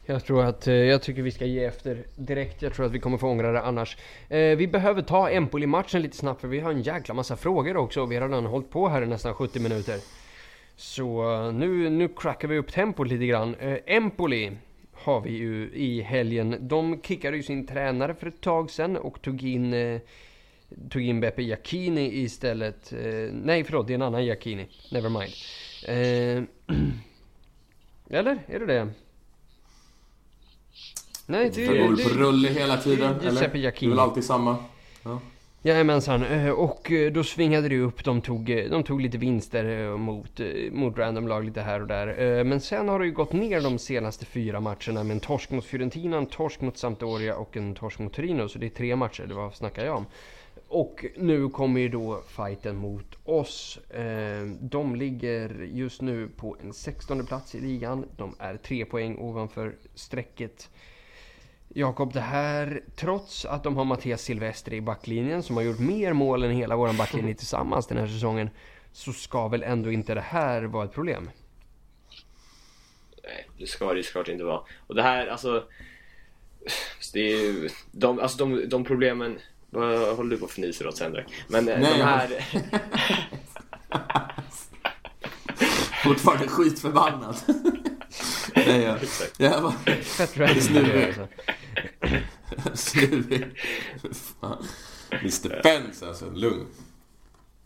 S1: Jag tror att, eh, jag tycker vi ska ge efter direkt. Jag tror att vi kommer få ångra det annars. Eh, vi behöver ta Empoli-matchen lite snabbt för vi har en jäkla massa frågor också. Vi har redan hållit på här i nästan 70 minuter. Så eh, nu, nu crackar vi upp tempot lite grann. Eh, Empoli har vi ju i helgen. De kickade ju sin tränare för ett tag sedan och tog in eh, Tog in Beppe Jacchini istället. Eh, nej förlåt, det är en annan Jacchini. Never mind. Eh, eller? Är det det? Nej, det,
S3: Det
S1: det,
S3: på rulle hela tiden,
S1: det är Giuseppe
S3: eller? Det
S1: Jacchini.
S3: är väl alltid samma?
S1: Jajamensan, eh, och eh, då svingade det upp. De tog, eh, de tog lite vinster mot, mot random lag lite här och där. Men sen har det ju gått ner de senaste fyra matcherna med en torsk mot Fiorentina, en torsk mot Sampdoria och en torsk mot Torino. Så det är tre matcher, det vad snackar jag om? Och nu kommer ju då fighten mot oss. De ligger just nu på en 16 plats i ligan. De är tre poäng ovanför strecket. Jakob, det här trots att de har Mattias Silvestri i backlinjen som har gjort mer mål än hela våran backlinje tillsammans den här säsongen. Så ska väl ändå inte det här vara ett problem?
S2: Nej, det ska det ju såklart inte vara. Och det här, alltså... Det är ju... De, alltså de, de problemen... Vad håller du på och fnyser åt Sendrak? Men eh,
S3: Nej,
S2: de
S3: jag-
S2: här...
S3: Fortfarande skitförbannad. Nej, jag, jag bara...
S1: Fett random.
S3: Fan. Mr Fence alltså, lugn.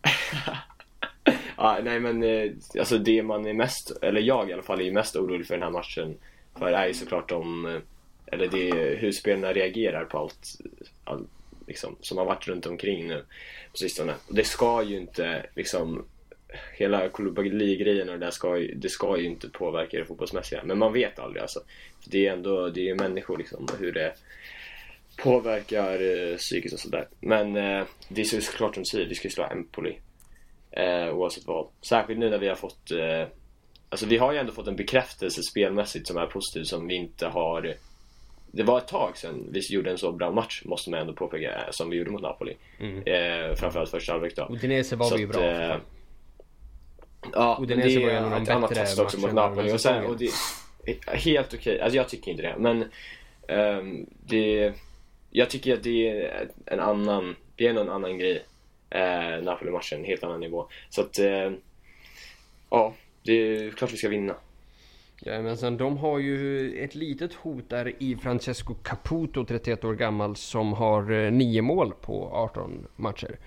S2: ja, nej men eh, alltså det man är mest, eller jag i alla fall, är mest orolig för den här matchen för är ju såklart om, eh, eller det är hur spelarna reagerar på allt, allt liksom, som har varit runt omkring nu på sistone. Det ska ju inte liksom hela Koulibaly-grejen och det där ska ju, det ska ju inte påverka det fotbollsmässiga. Men man vet aldrig alltså. Det är ändå, det är ju människor liksom, hur det påverkar eh, psykiskt och sådär. Men eh, det är såklart som du säger, vi ska ju slå Empoli. Eh, oavsett vad. Särskilt nu när vi har fått eh, Alltså vi har ju ändå fått en bekräftelse spelmässigt som är positiv som vi inte har det var ett tag sedan vi gjorde en så bra match, måste man ändå påpeka, eh, som vi gjorde mot Napoli. Mm. Eh, framförallt första halvlek då.
S1: Udinese var så vi ju bra.
S2: Eh, ja,
S1: Udinese var ju en av de bättre
S2: test också mot Napoli. Och sen, och det, helt okej, okay. alltså jag tycker inte det. Men um, det, jag tycker att det är en annan, det är en annan grej. Eh, Napoli-matchen, en helt annan nivå. Så att, eh, ja, det är klart vi ska vinna.
S1: Jajamensan, de har ju ett litet hot där i Francesco Caputo, 31 år gammal, som har 9 eh, mål på 18 matcher.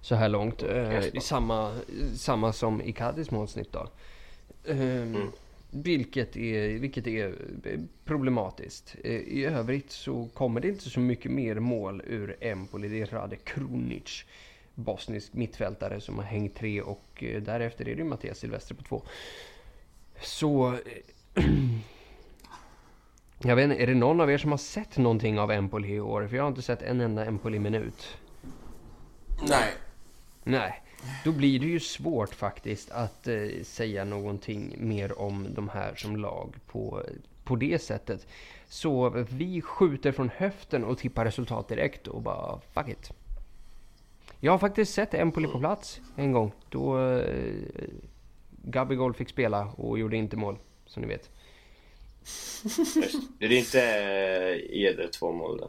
S1: Så här långt. Eh, samma, samma som Icardis målsnitt då. Eh, mm. Vilket är, vilket är problematiskt. Eh, I övrigt så kommer det inte så mycket mer mål ur Empoli. Det är Rade Krunic, bosnisk mittfältare som har hängt tre och eh, därefter är det Mattias Silvestre på två. Så Jag vet inte, är det någon av er som har sett någonting av Empoli i år? För jag har inte sett en enda Empoli-minut.
S3: Nej.
S1: Nej. Då blir det ju svårt faktiskt att eh, säga någonting mer om de här som lag på, på det sättet. Så vi skjuter från höften och tippar resultat direkt och bara fuck it. Jag har faktiskt sett Empoli på plats en gång. Då eh, Gabigol fick spela och gjorde inte mål, som ni vet.
S2: Det är inte eh, Eder två mål den,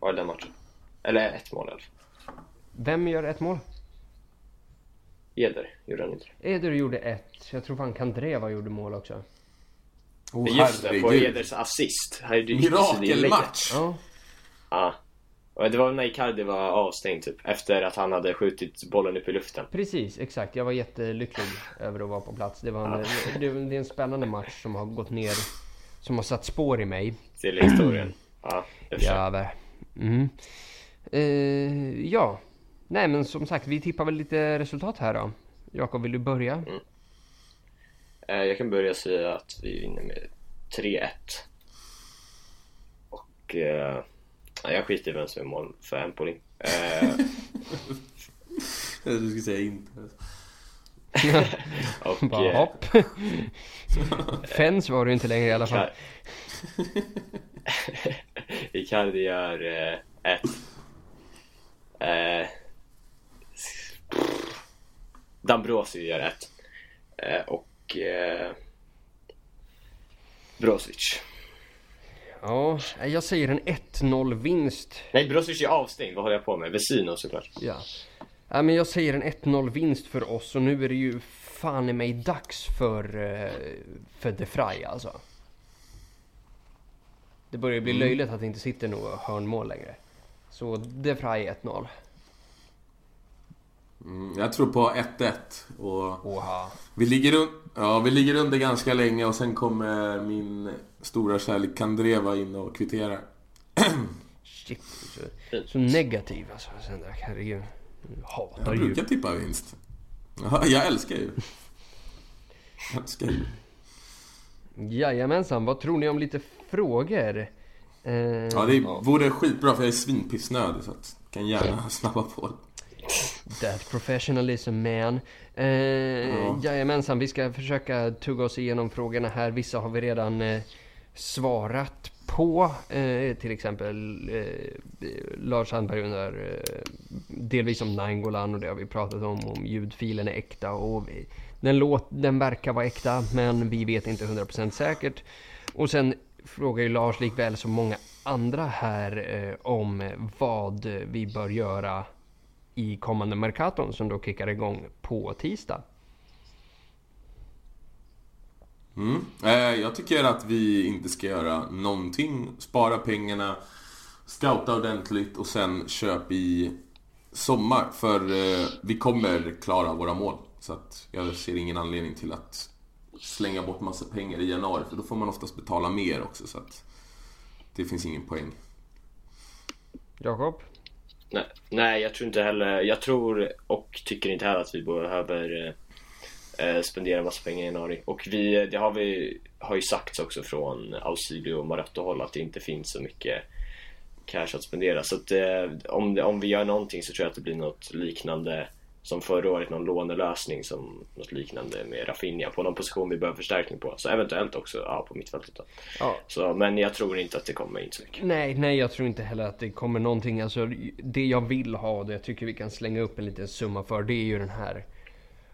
S2: var den matchen? Eller ett mål i alla fall.
S1: Vem gör ett mål?
S2: Eder gjorde han inte
S1: Eder gjorde ett. Jag tror fan Kandreva gjorde mål också.
S2: Oh, Just det, på Eders assist.
S3: Mirakelmatch!
S1: Ja.
S2: ja. Och det var när Icardi var avstängd typ. Efter att han hade skjutit bollen upp i luften.
S1: Precis, exakt. Jag var jättelycklig över att vara på plats. Det, var en, ja. det, är en spännande match som har gått ner som har satt spår i mig.
S2: Till historien. Ja,
S1: ja, mm. Uh, ja. Nej men som sagt, vi tippar väl lite resultat här då. Jakob, vill du börja? Mm.
S2: Uh, jag kan börja säga att vi vinner med 3-1. Och uh, jag skiter i vem som är mål för Empoli. Uh,
S3: du skulle säga inte.
S1: och, Bara hopp. Fens var du inte längre i alla fall.
S2: Icardi gör eh, ett. Eh, Dambrosi gör ett. Eh, och eh, Brozic.
S1: Ja, jag säger en 1-0 vinst.
S2: Nej, Brozic är avstängd. Vad håller jag på med? Vesino såklart.
S1: Ja. Ja, men jag säger en 1-0 vinst för oss och nu är det ju fan i mig dags för, eh, för De Frey alltså. Det börjar bli mm. löjligt att det inte sitter något hörnmål längre. Så De Frey 1-0.
S3: Mm, jag tror på 1-1 och
S1: Oha.
S3: vi ligger, ja, vi ligger under ganska länge och sen kommer min stora kärlek Kandreva in och kvitterar.
S1: Shit, så, så negativ alltså. Herregud.
S3: Hatar jag brukar ju. tippa vinst. jag älskar ju. Jag älskar ju.
S1: Jajamensan, vad tror ni om lite frågor?
S3: Eh, ja, det vore skitbra för jag är svinpissnödig så att kan gärna snabba på.
S1: That professionalism man. Eh, ja. Jajamensan, vi ska försöka tugga oss igenom frågorna här. Vissa har vi redan eh, svarat på. Eh, till exempel eh, Lars Sandberg undrar eh, delvis om Nainggolan och det har vi pratat om, om ljudfilen är äkta och vi, den, låt, den verkar vara äkta men vi vet inte 100% säkert. Och sen frågar ju Lars likväl som många andra här eh, om vad vi bör göra i kommande Mercaton som då kickar igång på tisdag.
S3: Mm. Eh, jag tycker att vi inte ska göra någonting. Spara pengarna. Scouta ordentligt och sen köp i sommar. För eh, vi kommer klara våra mål. Så att jag ser ingen anledning till att slänga bort massa pengar i januari. För då får man oftast betala mer också. Så att det finns ingen poäng.
S1: Jakob?
S2: Nej, nej, jag tror inte heller, jag tror och tycker inte heller att vi behöver eh, eh spendera massa pengar i januari. Och vi, det har vi, har ju sagts också från Ausilio och Marotto håll att det inte finns så mycket cash att spendera. Så att, eh, om, om vi gör någonting så tror jag att det blir något liknande som förra året, någon lånelösning som något liknande med Rafinha på någon position vi behöver förstärkning på. Så eventuellt också ja, på mittfältet då.
S1: Ja.
S2: Så, men jag tror inte att det kommer in så mycket.
S1: Nej, nej jag tror inte heller att det kommer någonting. Alltså, det jag vill ha och det jag tycker vi kan slänga upp en liten summa för det är ju den här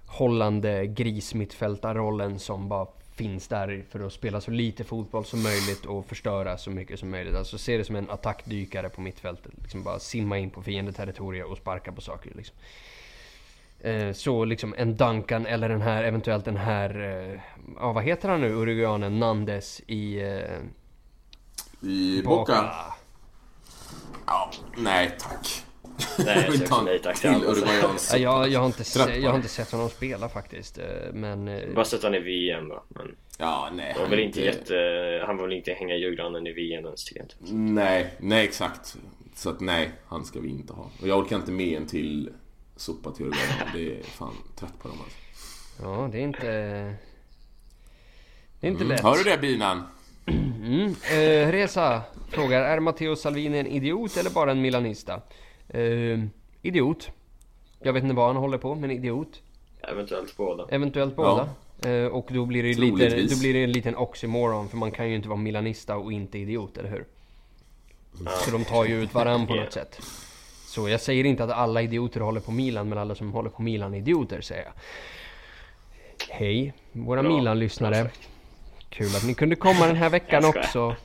S1: hållande grismittfältarrollen som bara finns där för att spela så lite fotboll som möjligt och förstöra så mycket som möjligt. Alltså se det som en attackdykare på mittfältet. Liksom bara simma in på fiendeterritoriet och sparka på saker. Liksom. Eh, så liksom en Duncan eller den här, eventuellt den här, eh, ja vad heter han nu, uruguanen Nandes i... Eh,
S3: I Boca? Ja, nej tack.
S2: Nej, jag också nej tack till
S3: till Uruguayans
S1: Ja, jag, jag, har inte se, jag har inte sett honom spela faktiskt. Men...
S2: Bara sett han i VM då. Men
S3: Ja, nej.
S2: var väl inte jätte, han var väl inte hänga i julgranen i VM ens tycker jag inte.
S3: Nej, nej exakt. Så att nej, han ska vi inte ha. Och jag orkar inte med en till sopa till Uruguay. Det är fan trött på dem alltså.
S1: Ja, det är inte... Det är inte lätt.
S3: Hör du det binan?
S1: Mm. Eh, Reza frågar, är Matteo Salvini en idiot eller bara en milanista? Eh, idiot. Jag vet inte vad han håller på, men idiot.
S2: Eventuellt båda.
S1: Eventuellt båda. Eh, och då blir, det lite, då blir det en liten oxymoron, för man kan ju inte vara milanista och inte idiot, eller hur? Så de tar ju ut varann på något sätt. Så jag säger inte att alla idioter håller på Milan, men alla som håller på Milan är idioter, säger jag. Hej, våra. Milan-lyssnare. Kul att ni kunde komma den här veckan
S2: Jag
S1: också.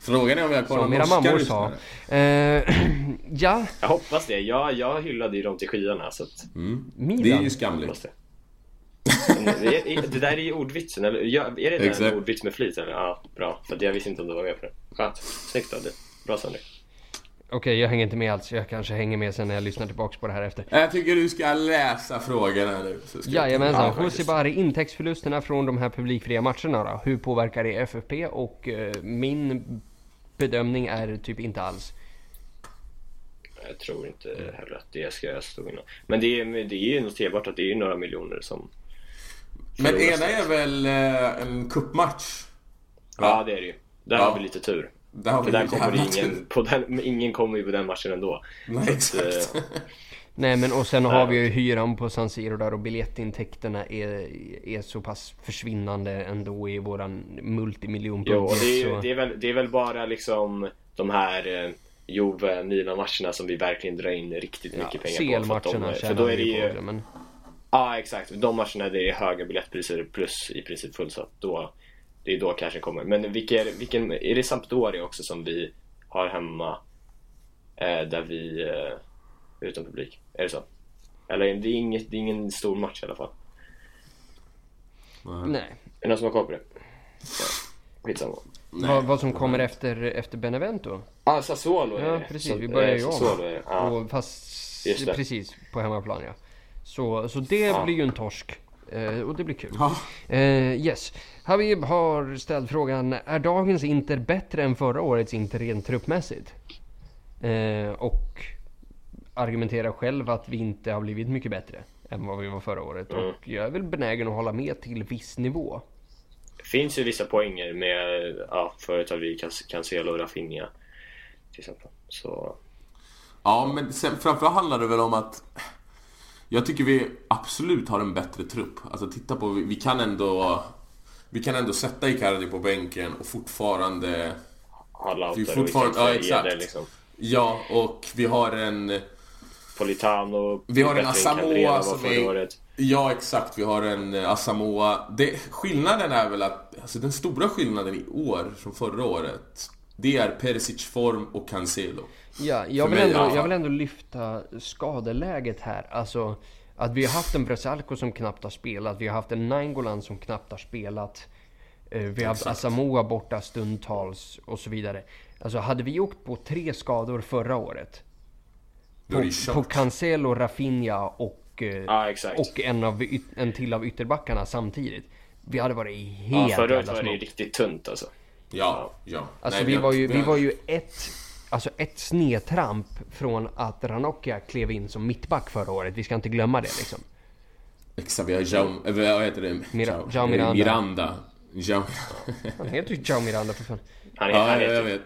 S3: Frågan är om vi har kvar
S1: Som era mammor sa. Eh, ja,
S2: Jag hoppas det. Jag, jag hyllade ju dem till skyarna så att...
S3: Mm.
S1: Milan.
S3: Det är ju skamligt.
S2: det. Är- är- Det där är ju ordvitsen, eller är det en ordvits med flit eller? Ja, bra. För att jag visste inte om du var med på det. Skönt. Snyggt av dig. Bra Sandra.
S1: Okej jag hänger inte med alls. Jag kanske hänger med sen när jag lyssnar tillbaks på det här efter.
S3: Jag tycker du ska läsa frågorna nu.
S1: Jajamensan,
S3: faktiskt.
S1: Bari, intäktsförlusterna från de här publikfria matcherna då? Hur påverkar det FFP? Och eh, min bedömning är typ inte alls.
S2: Jag tror inte heller att det ska jag stå innan. Men det är, det är ju noterbart att det är ju några miljoner som...
S3: Men ena är väl eh, en cupmatch?
S2: Ja, det är det ju. Där
S3: Ja.
S2: har vi lite tur.
S3: Där vi
S2: där kommer ingen, på den, ingen kommer ju på den matchen ändå.
S3: Nej,
S2: Så att,
S3: exakt.
S2: eh,
S1: Nej men och sen har vi ju hyran på San Siro där och biljettintäkterna är, är så pass försvinnande ändå i våran multimiljonbudget.
S2: Jo, och det är,
S1: så-
S2: det, är väl, det är väl bara liksom de här eh, Juve, Milan-matcherna som vi verkligen drar in riktigt mycket pengar på. För, att de,
S1: CL-matcherna
S2: för
S1: tjänar
S2: då är det
S1: vi
S2: ju...
S1: på. Men,
S2: Ja, exakt. De matcherna där det är höga biljettpriser plus i princip fullsatt. Då, det är då kanske kommer. Men vilken, vilken, är det Sampdoria också som vi har hemma? Eh, där vi... Eh, utan publik. Är det så? Eller det är, inget, det är ingen stor match i alla fall.
S1: nej.
S2: Är det någon som har koll på det? Ja, skitsamma.
S1: Vad, vad som kommer efter, efter Benevento?
S2: Ah, Sassuolo är
S1: Ja
S2: det.
S1: precis,
S2: Så-
S1: vi börjar ju om.
S2: Ja.
S1: Och fast
S2: Just det.
S1: precis på hemmaplan ja. Så, så det
S2: Ja.
S1: blir ju en torsk. Eh, och det blir kul.
S3: Ja.
S1: Eh, yes. Habib har ställt frågan, är dagens Inter bättre än förra årets Inter rent truppmässigt? Eh, och argumenterar själv att vi inte har blivit mycket bättre än vad vi var förra året.
S2: Mm.
S1: Och jag är väl benägen att hålla med till viss nivå.
S2: Det finns ju vissa poänger med ja, förut har vi Can- Cancelo och Rafinha till exempel. Så
S3: Ja, men sen, framförallt handlar det väl om att jag tycker vi absolut har en bättre trupp. Alltså titta på, vi, vi kan ändå Vi kan ändå sätta Icardi på bänken och fortfarande
S2: har
S3: Vi
S2: Lautaro
S3: fortfarande-
S2: och
S3: ja, exakt.
S2: liksom.
S3: Ja, och vi har en
S2: Politano
S3: Vi har en
S2: var
S3: som är-
S2: året.
S3: Ja, exakt. Vi har en eh, Asamoah. Det, skillnaden är väl att, alltså den stora skillnaden i år från förra året, det är Perisic form och Cancelo.
S1: Ja, jag vill,
S3: mig
S1: ändå, jag vill ändå lyfta skadeläget här. Alltså att vi har haft en Brasalco som knappt har spelat. Vi har haft en Nainggolan som knappt har spelat. Eh, vi har haft
S3: Exakt.
S1: Asamoah borta stundtals och så vidare. Alltså hade vi åkt på tre skador förra året. På, på Cancelo, Rafinha och,
S2: exakt.
S1: och en, av, en till av ytterbackarna samtidigt. Vi hade varit
S2: Ja,
S1: helt
S2: förra året
S1: jävla
S2: var det riktigt tunt alltså.
S3: Ja, ja.
S1: Alltså
S3: Nej,
S1: vi, var ju, vi var ju ett, alltså ett snedtramp från att Ranocchia klev in som mittback förra året. Vi ska inte glömma det liksom.
S3: Exakt, vi har Jao... äh, Vad heter det?
S1: Mira-
S3: Jao-
S1: Miranda.
S3: Miranda. Jao...
S1: Han heter ju Jao Miranda för fan.
S2: Han är,
S3: Ja,
S2: han
S3: jag, vet.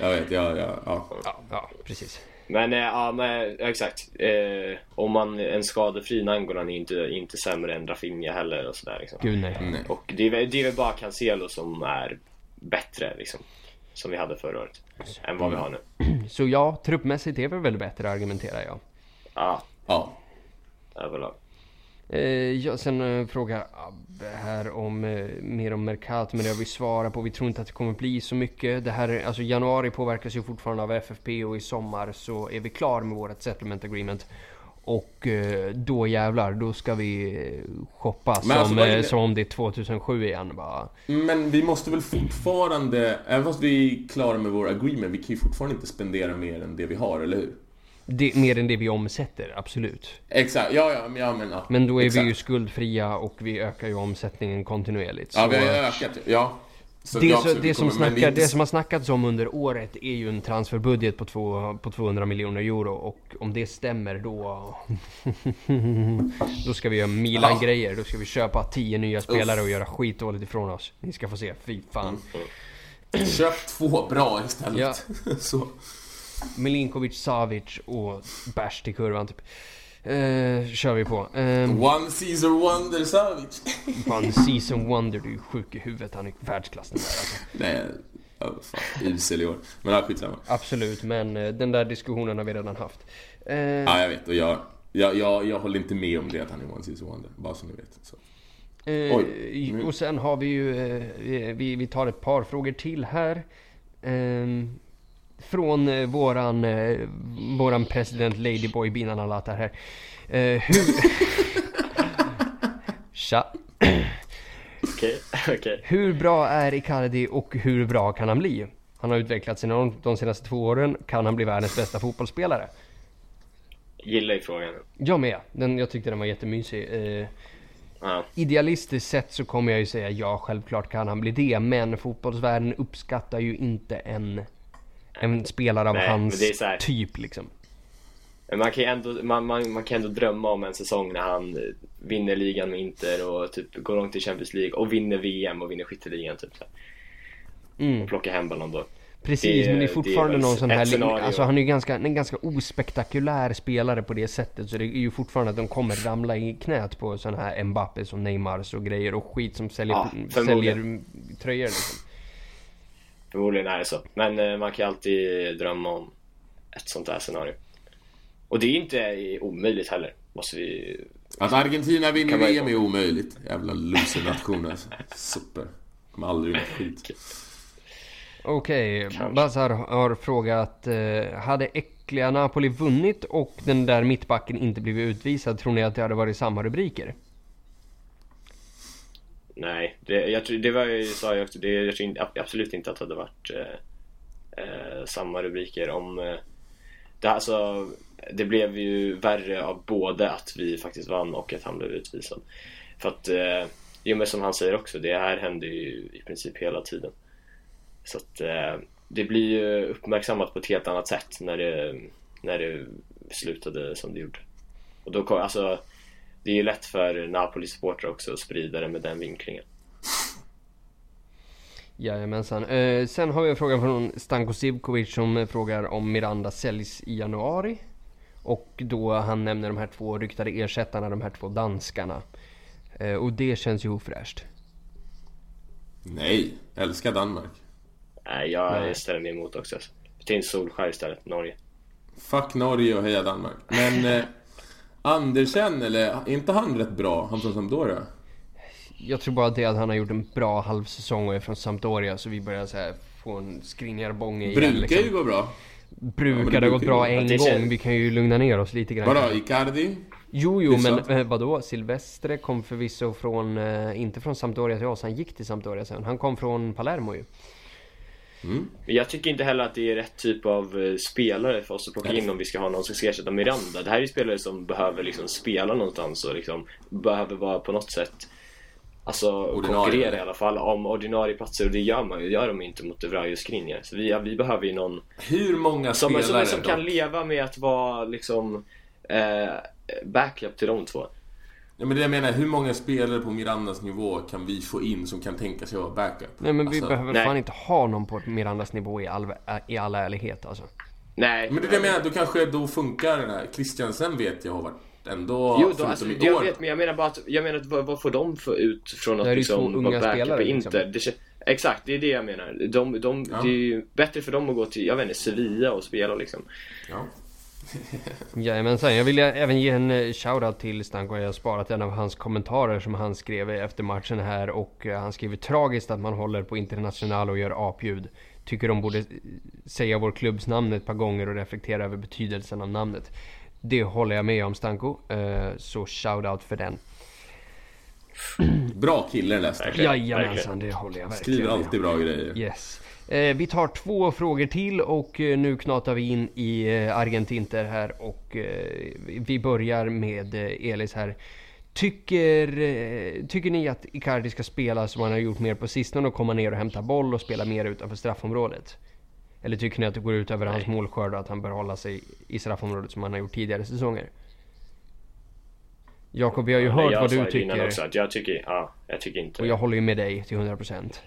S3: Jag vet, ja, ja, ja.
S1: Ja, ja precis.
S2: Men eh, ja, men exakt. Eh, om man en skadefri Nangolan är inte, inte sämre än Rafinha heller och sådär liksom.
S1: Gud nej.
S3: Nej.
S2: Och det är, det är väl bara Cancelo som är bättre liksom. Som vi hade förra året. Än vad vi har nu.
S1: Så ja, truppmässigt är vi väl bättre argumenterar jag.
S2: Ja,
S3: Ja.
S2: överlag.
S1: Eh, ja, sen eh, frågar Abbe här om eh, mer om Mercato, men det har vi svarat på. Vi tror inte att det kommer bli så mycket. Det här, är- alltså januari påverkas ju fortfarande av FFP och i sommar så är vi klar med vårt settlement agreement. Och eh, då jävlar, då ska vi eh, shoppa
S3: Men
S1: som,
S3: alltså, är det-
S1: som om det är 2007 igen bara.
S3: Men vi måste väl fortfarande, även fast vi är klara med vår agreement, vi kan ju fortfarande inte spendera mer än det vi har, eller hur?
S1: Det, mer än det vi omsätter, absolut.
S3: Exakt, ja, ja, men, ja, men, ja.
S1: Men då är
S3: Exakt.
S1: vi ju skuldfria och vi ökar ju omsättningen kontinuerligt.
S3: Ja, vi har ju ökat, ja. Så
S1: Det, så, det, som snackar, det som har snackats om under året är ju en transferbudget på, två, på 200 miljoner euro och om det stämmer då... då ska vi göra Milan-grejer. Då ska vi köpa 10 nya spelare och göra skitdåligt ifrån oss. Ni ska få se, fy fan.
S3: Köp två bra istället.
S1: Ja.
S3: så.
S1: Milinkovic, Savic och bärs till kurvan typ. Eh, kör vi på. Eh,
S3: One Caesar Wonder Savic.
S1: one season wonder, du är sjuk i huvudet. Han är världsklass den där alltså.
S3: Nej, fan, usel i år. Men ja, skitsamma.
S1: Absolut, men eh, den där diskussionen har vi redan haft. Eh,
S3: Ja, jag vet. Och jag, jag, jag, jag håller inte med om det att han är One Caesar Wonder. Bara så ni vet. Så.
S1: Eh,
S3: Oj.
S1: Och sen har vi ju, eh, vi, vi tar ett par frågor till här. Från eh, våran, eh, våran president Ladyboy Binan Alatar här. Eh, hur... Tja.
S2: Okej, okej.
S1: Hur bra är Icardi och hur bra kan han bli? Han har utvecklats enormt de senaste två åren. Kan han bli världens bästa fotbollsspelare?
S2: Gillar ju frågan.
S1: Jag med. Den, jag tyckte den var jättemysig. Eh,
S2: Ja.
S1: Idealistiskt sett så kommer jag ju säga ja, självklart kan han bli det. Men fotbollsvärlden uppskattar ju inte en, en spelare av
S2: Nej,
S1: hans typ liksom.
S2: Men man kan ju ändå, man, man, man kan ändå drömma om en säsong när han vinner ligan med Inter och typ går långt i Champions League och vinner VM och vinner skytteligan typ så.
S1: Mm.
S2: Och plockar hem Ballon d'Or.
S1: Precis,
S2: Det-
S1: men det är
S2: det är
S1: fortfarande någon sån här...
S2: scenario.
S1: Alltså han är ju ganska, en ganska ospektakulär spelare på det sättet. Så det är ju fortfarande att de kommer ramla i knät på såna här Mbappes och Neymars och grejer och skit som säljer,
S2: Ja,
S1: säljer tröjor liksom.
S2: Förmodligen är det så. Men eh, man kan alltid drömma om ett sånt här scenario. Och det är inte omöjligt heller. Måste vi...
S3: Att Argentina vinner VM är omöjligt. Jävla loser-nation alltså. Super. Kommer aldrig vinna skit.
S1: Okej. Bazar har frågat eh, Hade äckliga Napoli vunnit och den där mittbacken inte blivit utvisad, tror ni att det hade varit samma rubriker?
S2: Nej, det, jag tror, det var ju, sa jag också, det, jag tror absolut inte att det hade varit eh, eh, samma rubriker om... Eh, det, alltså, det blev ju värre av både att vi faktiskt vann och att han blev utvisad. För att, eh, i och med som han säger också, det här händer ju i princip hela tiden. Så att eh, det blir ju uppmärksammat på ett helt annat sätt när det, när det slutade som det gjorde. Och då kom, alltså, det är ju lätt för Napoli-supportrar också att sprida det med den vinklingen.
S1: Jajamensan. Eh, sen har vi en fråga från Stanko Sivkovic som frågar om Miranda säljs i januari. Och då han nämner de här två ryktade ersättarna, de här två danskarna. Eh, och det känns ju ofräscht.
S3: Nej, älskar Danmark.
S2: Nej, jag
S1: Nej.
S2: ställer mig emot också. Ta in Solskjaer istället, Norge.
S3: Fuck Norge och heja Danmark. Men eh, Andersen, eller är inte han rätt bra? Han från Sampdoria?
S1: Jag tror bara det att han har gjort en bra halvsäsong och är från Sampdoria så vi börjar så här få en skrinjarbånge igen
S3: Brukar
S1: liksom.
S3: ju gå bra. Ja,
S1: Brukar
S3: det
S1: det ha gått bra en gång,
S2: känns-
S1: vi kan ju lugna ner oss lite grann.
S3: Vadå, Icardi?
S1: Jo, jo, men eh, vadå? Silvestre kom förvisso från, eh, inte från Sampdoria till oss, han gick till Sampdoria sen. Han kom från Palermo ju.
S2: Men jag tycker inte heller att det är rätt typ av eh, spelare för oss att plocka in om vi ska ha någon som ska ersätta Miranda. Det här är spelare som behöver liksom spela någonstans och liksom behöver vara på något sätt Alltså
S3: Ordinarie,
S2: konkurrera i alla fall om ordinarie platser och det gör man ju, gör de inte mot Evraio och Skriniar. Så vi, vi behöver ju någon
S3: Hur många
S2: som,
S3: spelare
S2: som, som kan
S3: dock?
S2: leva med att vara liksom eh, backup till de två.
S3: Ja, men det jag menar, hur många spelare på Mirandas nivå kan vi få in som kan tänka sig att vara backup?
S1: Nej men vi
S3: Alltså,
S1: behöver
S2: nej.
S1: fan inte ha någon på Mirandas nivå i all, i all ärlighet alltså.
S2: Nej.
S3: Men det är det jag menar, då kanske då funkar den här. Christiansen vet jag har varit ändå,
S2: Jo, då, alltså, jag
S3: år.
S2: vet, men jag menar bara att, jag menar att vad, vad får de få ut från att
S1: Det
S2: liksom vara backup
S1: spelare,
S2: i
S1: liksom.
S2: Inter? Det, kän- exakt, det är det jag menar. De, de,
S3: Ja.
S2: Det är ju bättre för dem att gå till, jag vet inte, Sevilla och spela liksom.
S3: Ja.
S1: Jajamensan, jag vill även ge en eh, shoutout till Stanko. Jag har sparat en av hans kommentarer som han skrev efter matchen här och eh, han skriver tragiskt att man håller på International och gör apljud. Tycker de borde eh, säga vår klubbs namn ett par gånger och reflektera över betydelsen av namnet. Det håller jag med om Stanko, så shoutout för den.
S3: Bra kille stackaren.
S2: Verkligen,
S1: Jajamensan, det håller jag verkligen
S3: Skriver alltid bra grejer.
S1: Yes. Eh, vi tar två frågor till och eh, nu knatar vi in i eh, Argentinter här och vi börjar med Elis här. Tycker, tycker ni att Icardi ska spela som han har gjort mer på sistone och komma ner och hämta boll och spela mer utanför straffområdet? Eller tycker ni att det går ut över hans målskörd och att han bör hålla sig i straffområdet som han har gjort tidigare säsonger? Jakob, vi har ju
S2: Ja,
S1: hört vad du tycker
S2: Också, att jag tycker, ja, jag tycker inte
S1: och jag håller ju med dig till 100%.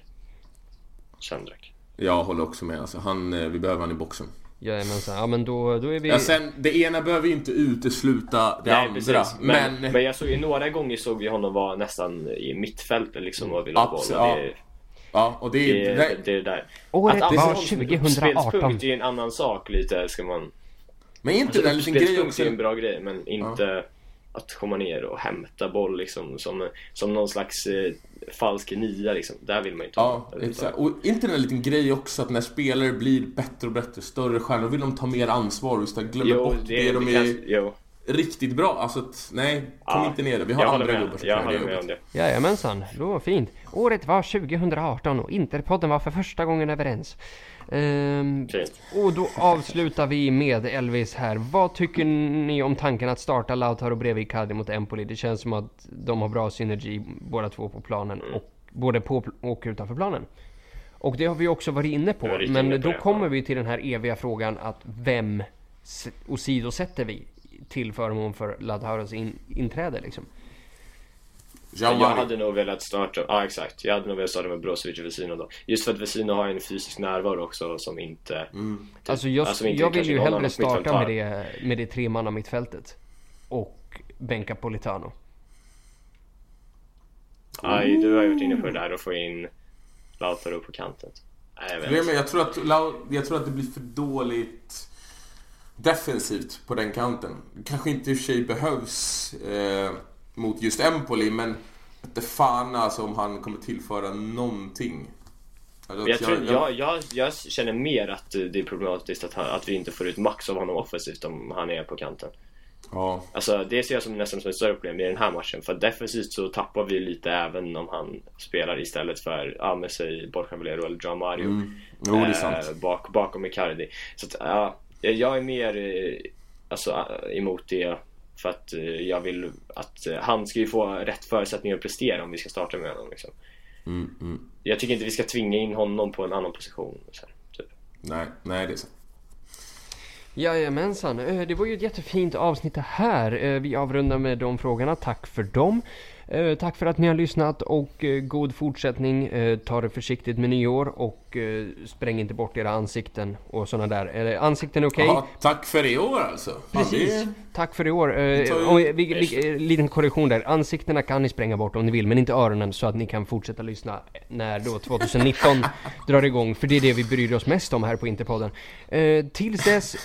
S2: Sandrak.
S3: Jag håller också med. Alltså, han, eh, vi behöver han i boxen.
S1: Jajamensan, ja men då, då är vi...
S3: Ja, sen, det ena behöver ju inte utesluta det
S2: Nej,
S3: andra.
S2: precis. Men,
S3: Men,
S2: men, jag såg ju några gånger såg vi honom vara nästan i mittfältet liksom och ville ha boll.
S3: Absolut,
S2: och
S3: ja. Ja, och det, är-
S2: det,
S3: det,
S2: det är det där.
S1: Året
S2: Att
S1: var
S2: använda honom som en
S1: 2018.
S2: uppspelspunkt är en annan sak lite, ska man...
S3: Men är inte
S2: Alltså,
S3: det en liten grej också?
S2: är en bra grej, men inte att komma ner och hämta boll liksom som, som någon slags eh, falsk nia liksom. Där vill man ju inte
S3: Ja,
S2: ha.
S3: exakt. Och inte det en liten grej också att när spelare blir bättre och bättre, större stjärnor, vill de ta mer ansvar och glömmer
S2: Jo,
S3: bort
S2: det,
S3: det, de är
S2: jo.
S3: Riktigt bra. Alltså nej, kom
S2: Ja,
S3: inte ner det. Vi har
S2: jag
S3: andra gubbar som
S2: med
S3: det jobbet.
S2: det.
S1: Jajamensan, det var fint. Året var 2018 och Interpodden var för första gången överens. Ehm, och då avslutar vi med Elvis här. Vad tycker ni om tanken att starta Lautaro bredvid Icardi mot Empoli? Det känns som att de har bra synergi båda två på planen
S2: Mm.
S1: och både på och utanför planen. Och det har vi också varit inne på. Men
S2: inne på
S1: då
S2: det,
S1: kommer vi till den här eviga frågan att vem åsidosätter vi till förmån för Lautaros in, inträde liksom?
S2: Jag hade nog velat starta, ja exakt. Jag hade nog velat starta med Brozovic och Vesino då. Just för att Vesino har en fysisk närvaro också som inte... Typ,
S1: Alltså jag,
S2: alltså inte
S1: jag vill ju hellre starta med det, med det tremanna mittfältet. Och bänka Politano.
S2: Aj, du har ju varit inne på det där och få in Lautaro på kanten. Nej, jag vet
S3: jag, tror att, jag tror att det blir för dåligt defensivt på den kanten. Kanske inte i och för sig behövs eh, mot just Empoli, men inte fan alltså om han kommer tillföra någonting. Alltså,
S2: jag, tror, jag, jag, jag känner mer att det är problematiskt att, han, att vi inte får ut max av honom offensivt om han är på kanten.
S3: ja.
S2: Alltså det ser jag som nästan som ett större problem i den här matchen. För defensivt så tappar vi lite även om han spelar istället för, ja men säg Borja Valero eller Joao Mario.
S3: Mm. Jo, det är sant.
S2: eh, bak, bakom Icardi. Så att, ja, jag är mer eh, alltså, eh, emot det. För att eh, jag vill att han ska ju få rätt förutsättningar att prestera om vi ska starta med honom. Liksom.
S3: Mm, mm.
S2: Jag tycker inte vi ska tvinga in honom på en annan position. Så här, typ.
S3: Nej, nej det är sant.
S1: Jajamensan, det var ju ett jättefint avsnitt det här. Vi avrundar med de frågorna. Tack för dem. Eh, Tack för att ni har lyssnat och eh, god fortsättning. Eh, Ta det försiktigt med nyår och spräng inte bort era ansikten och sådana där. Är ansikten okej?
S3: Ja, tack för i år alltså.
S1: Precis.
S3: det-
S1: Tack för i år. Vi, vi, liten korrektion där. Ansiktena kan ni spränga bort om ni vill, men inte öronen så att ni kan fortsätta lyssna när då 2019 drar igång. För det är det vi bryr oss mest om här på Interpodden. Tills dess,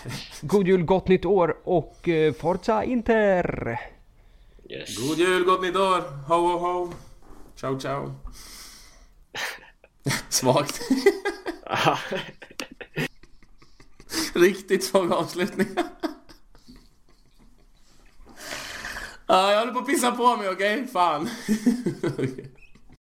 S1: god jul, gott nytt år och Forza Inter!
S2: Yes.
S3: God jul, gott nytt år! Ho, ho, ho! Ciao, ciao! Svagt. Riktigt svag avslutning. Ja, jag håller på att pissa på mig, okej? Fan. Okej.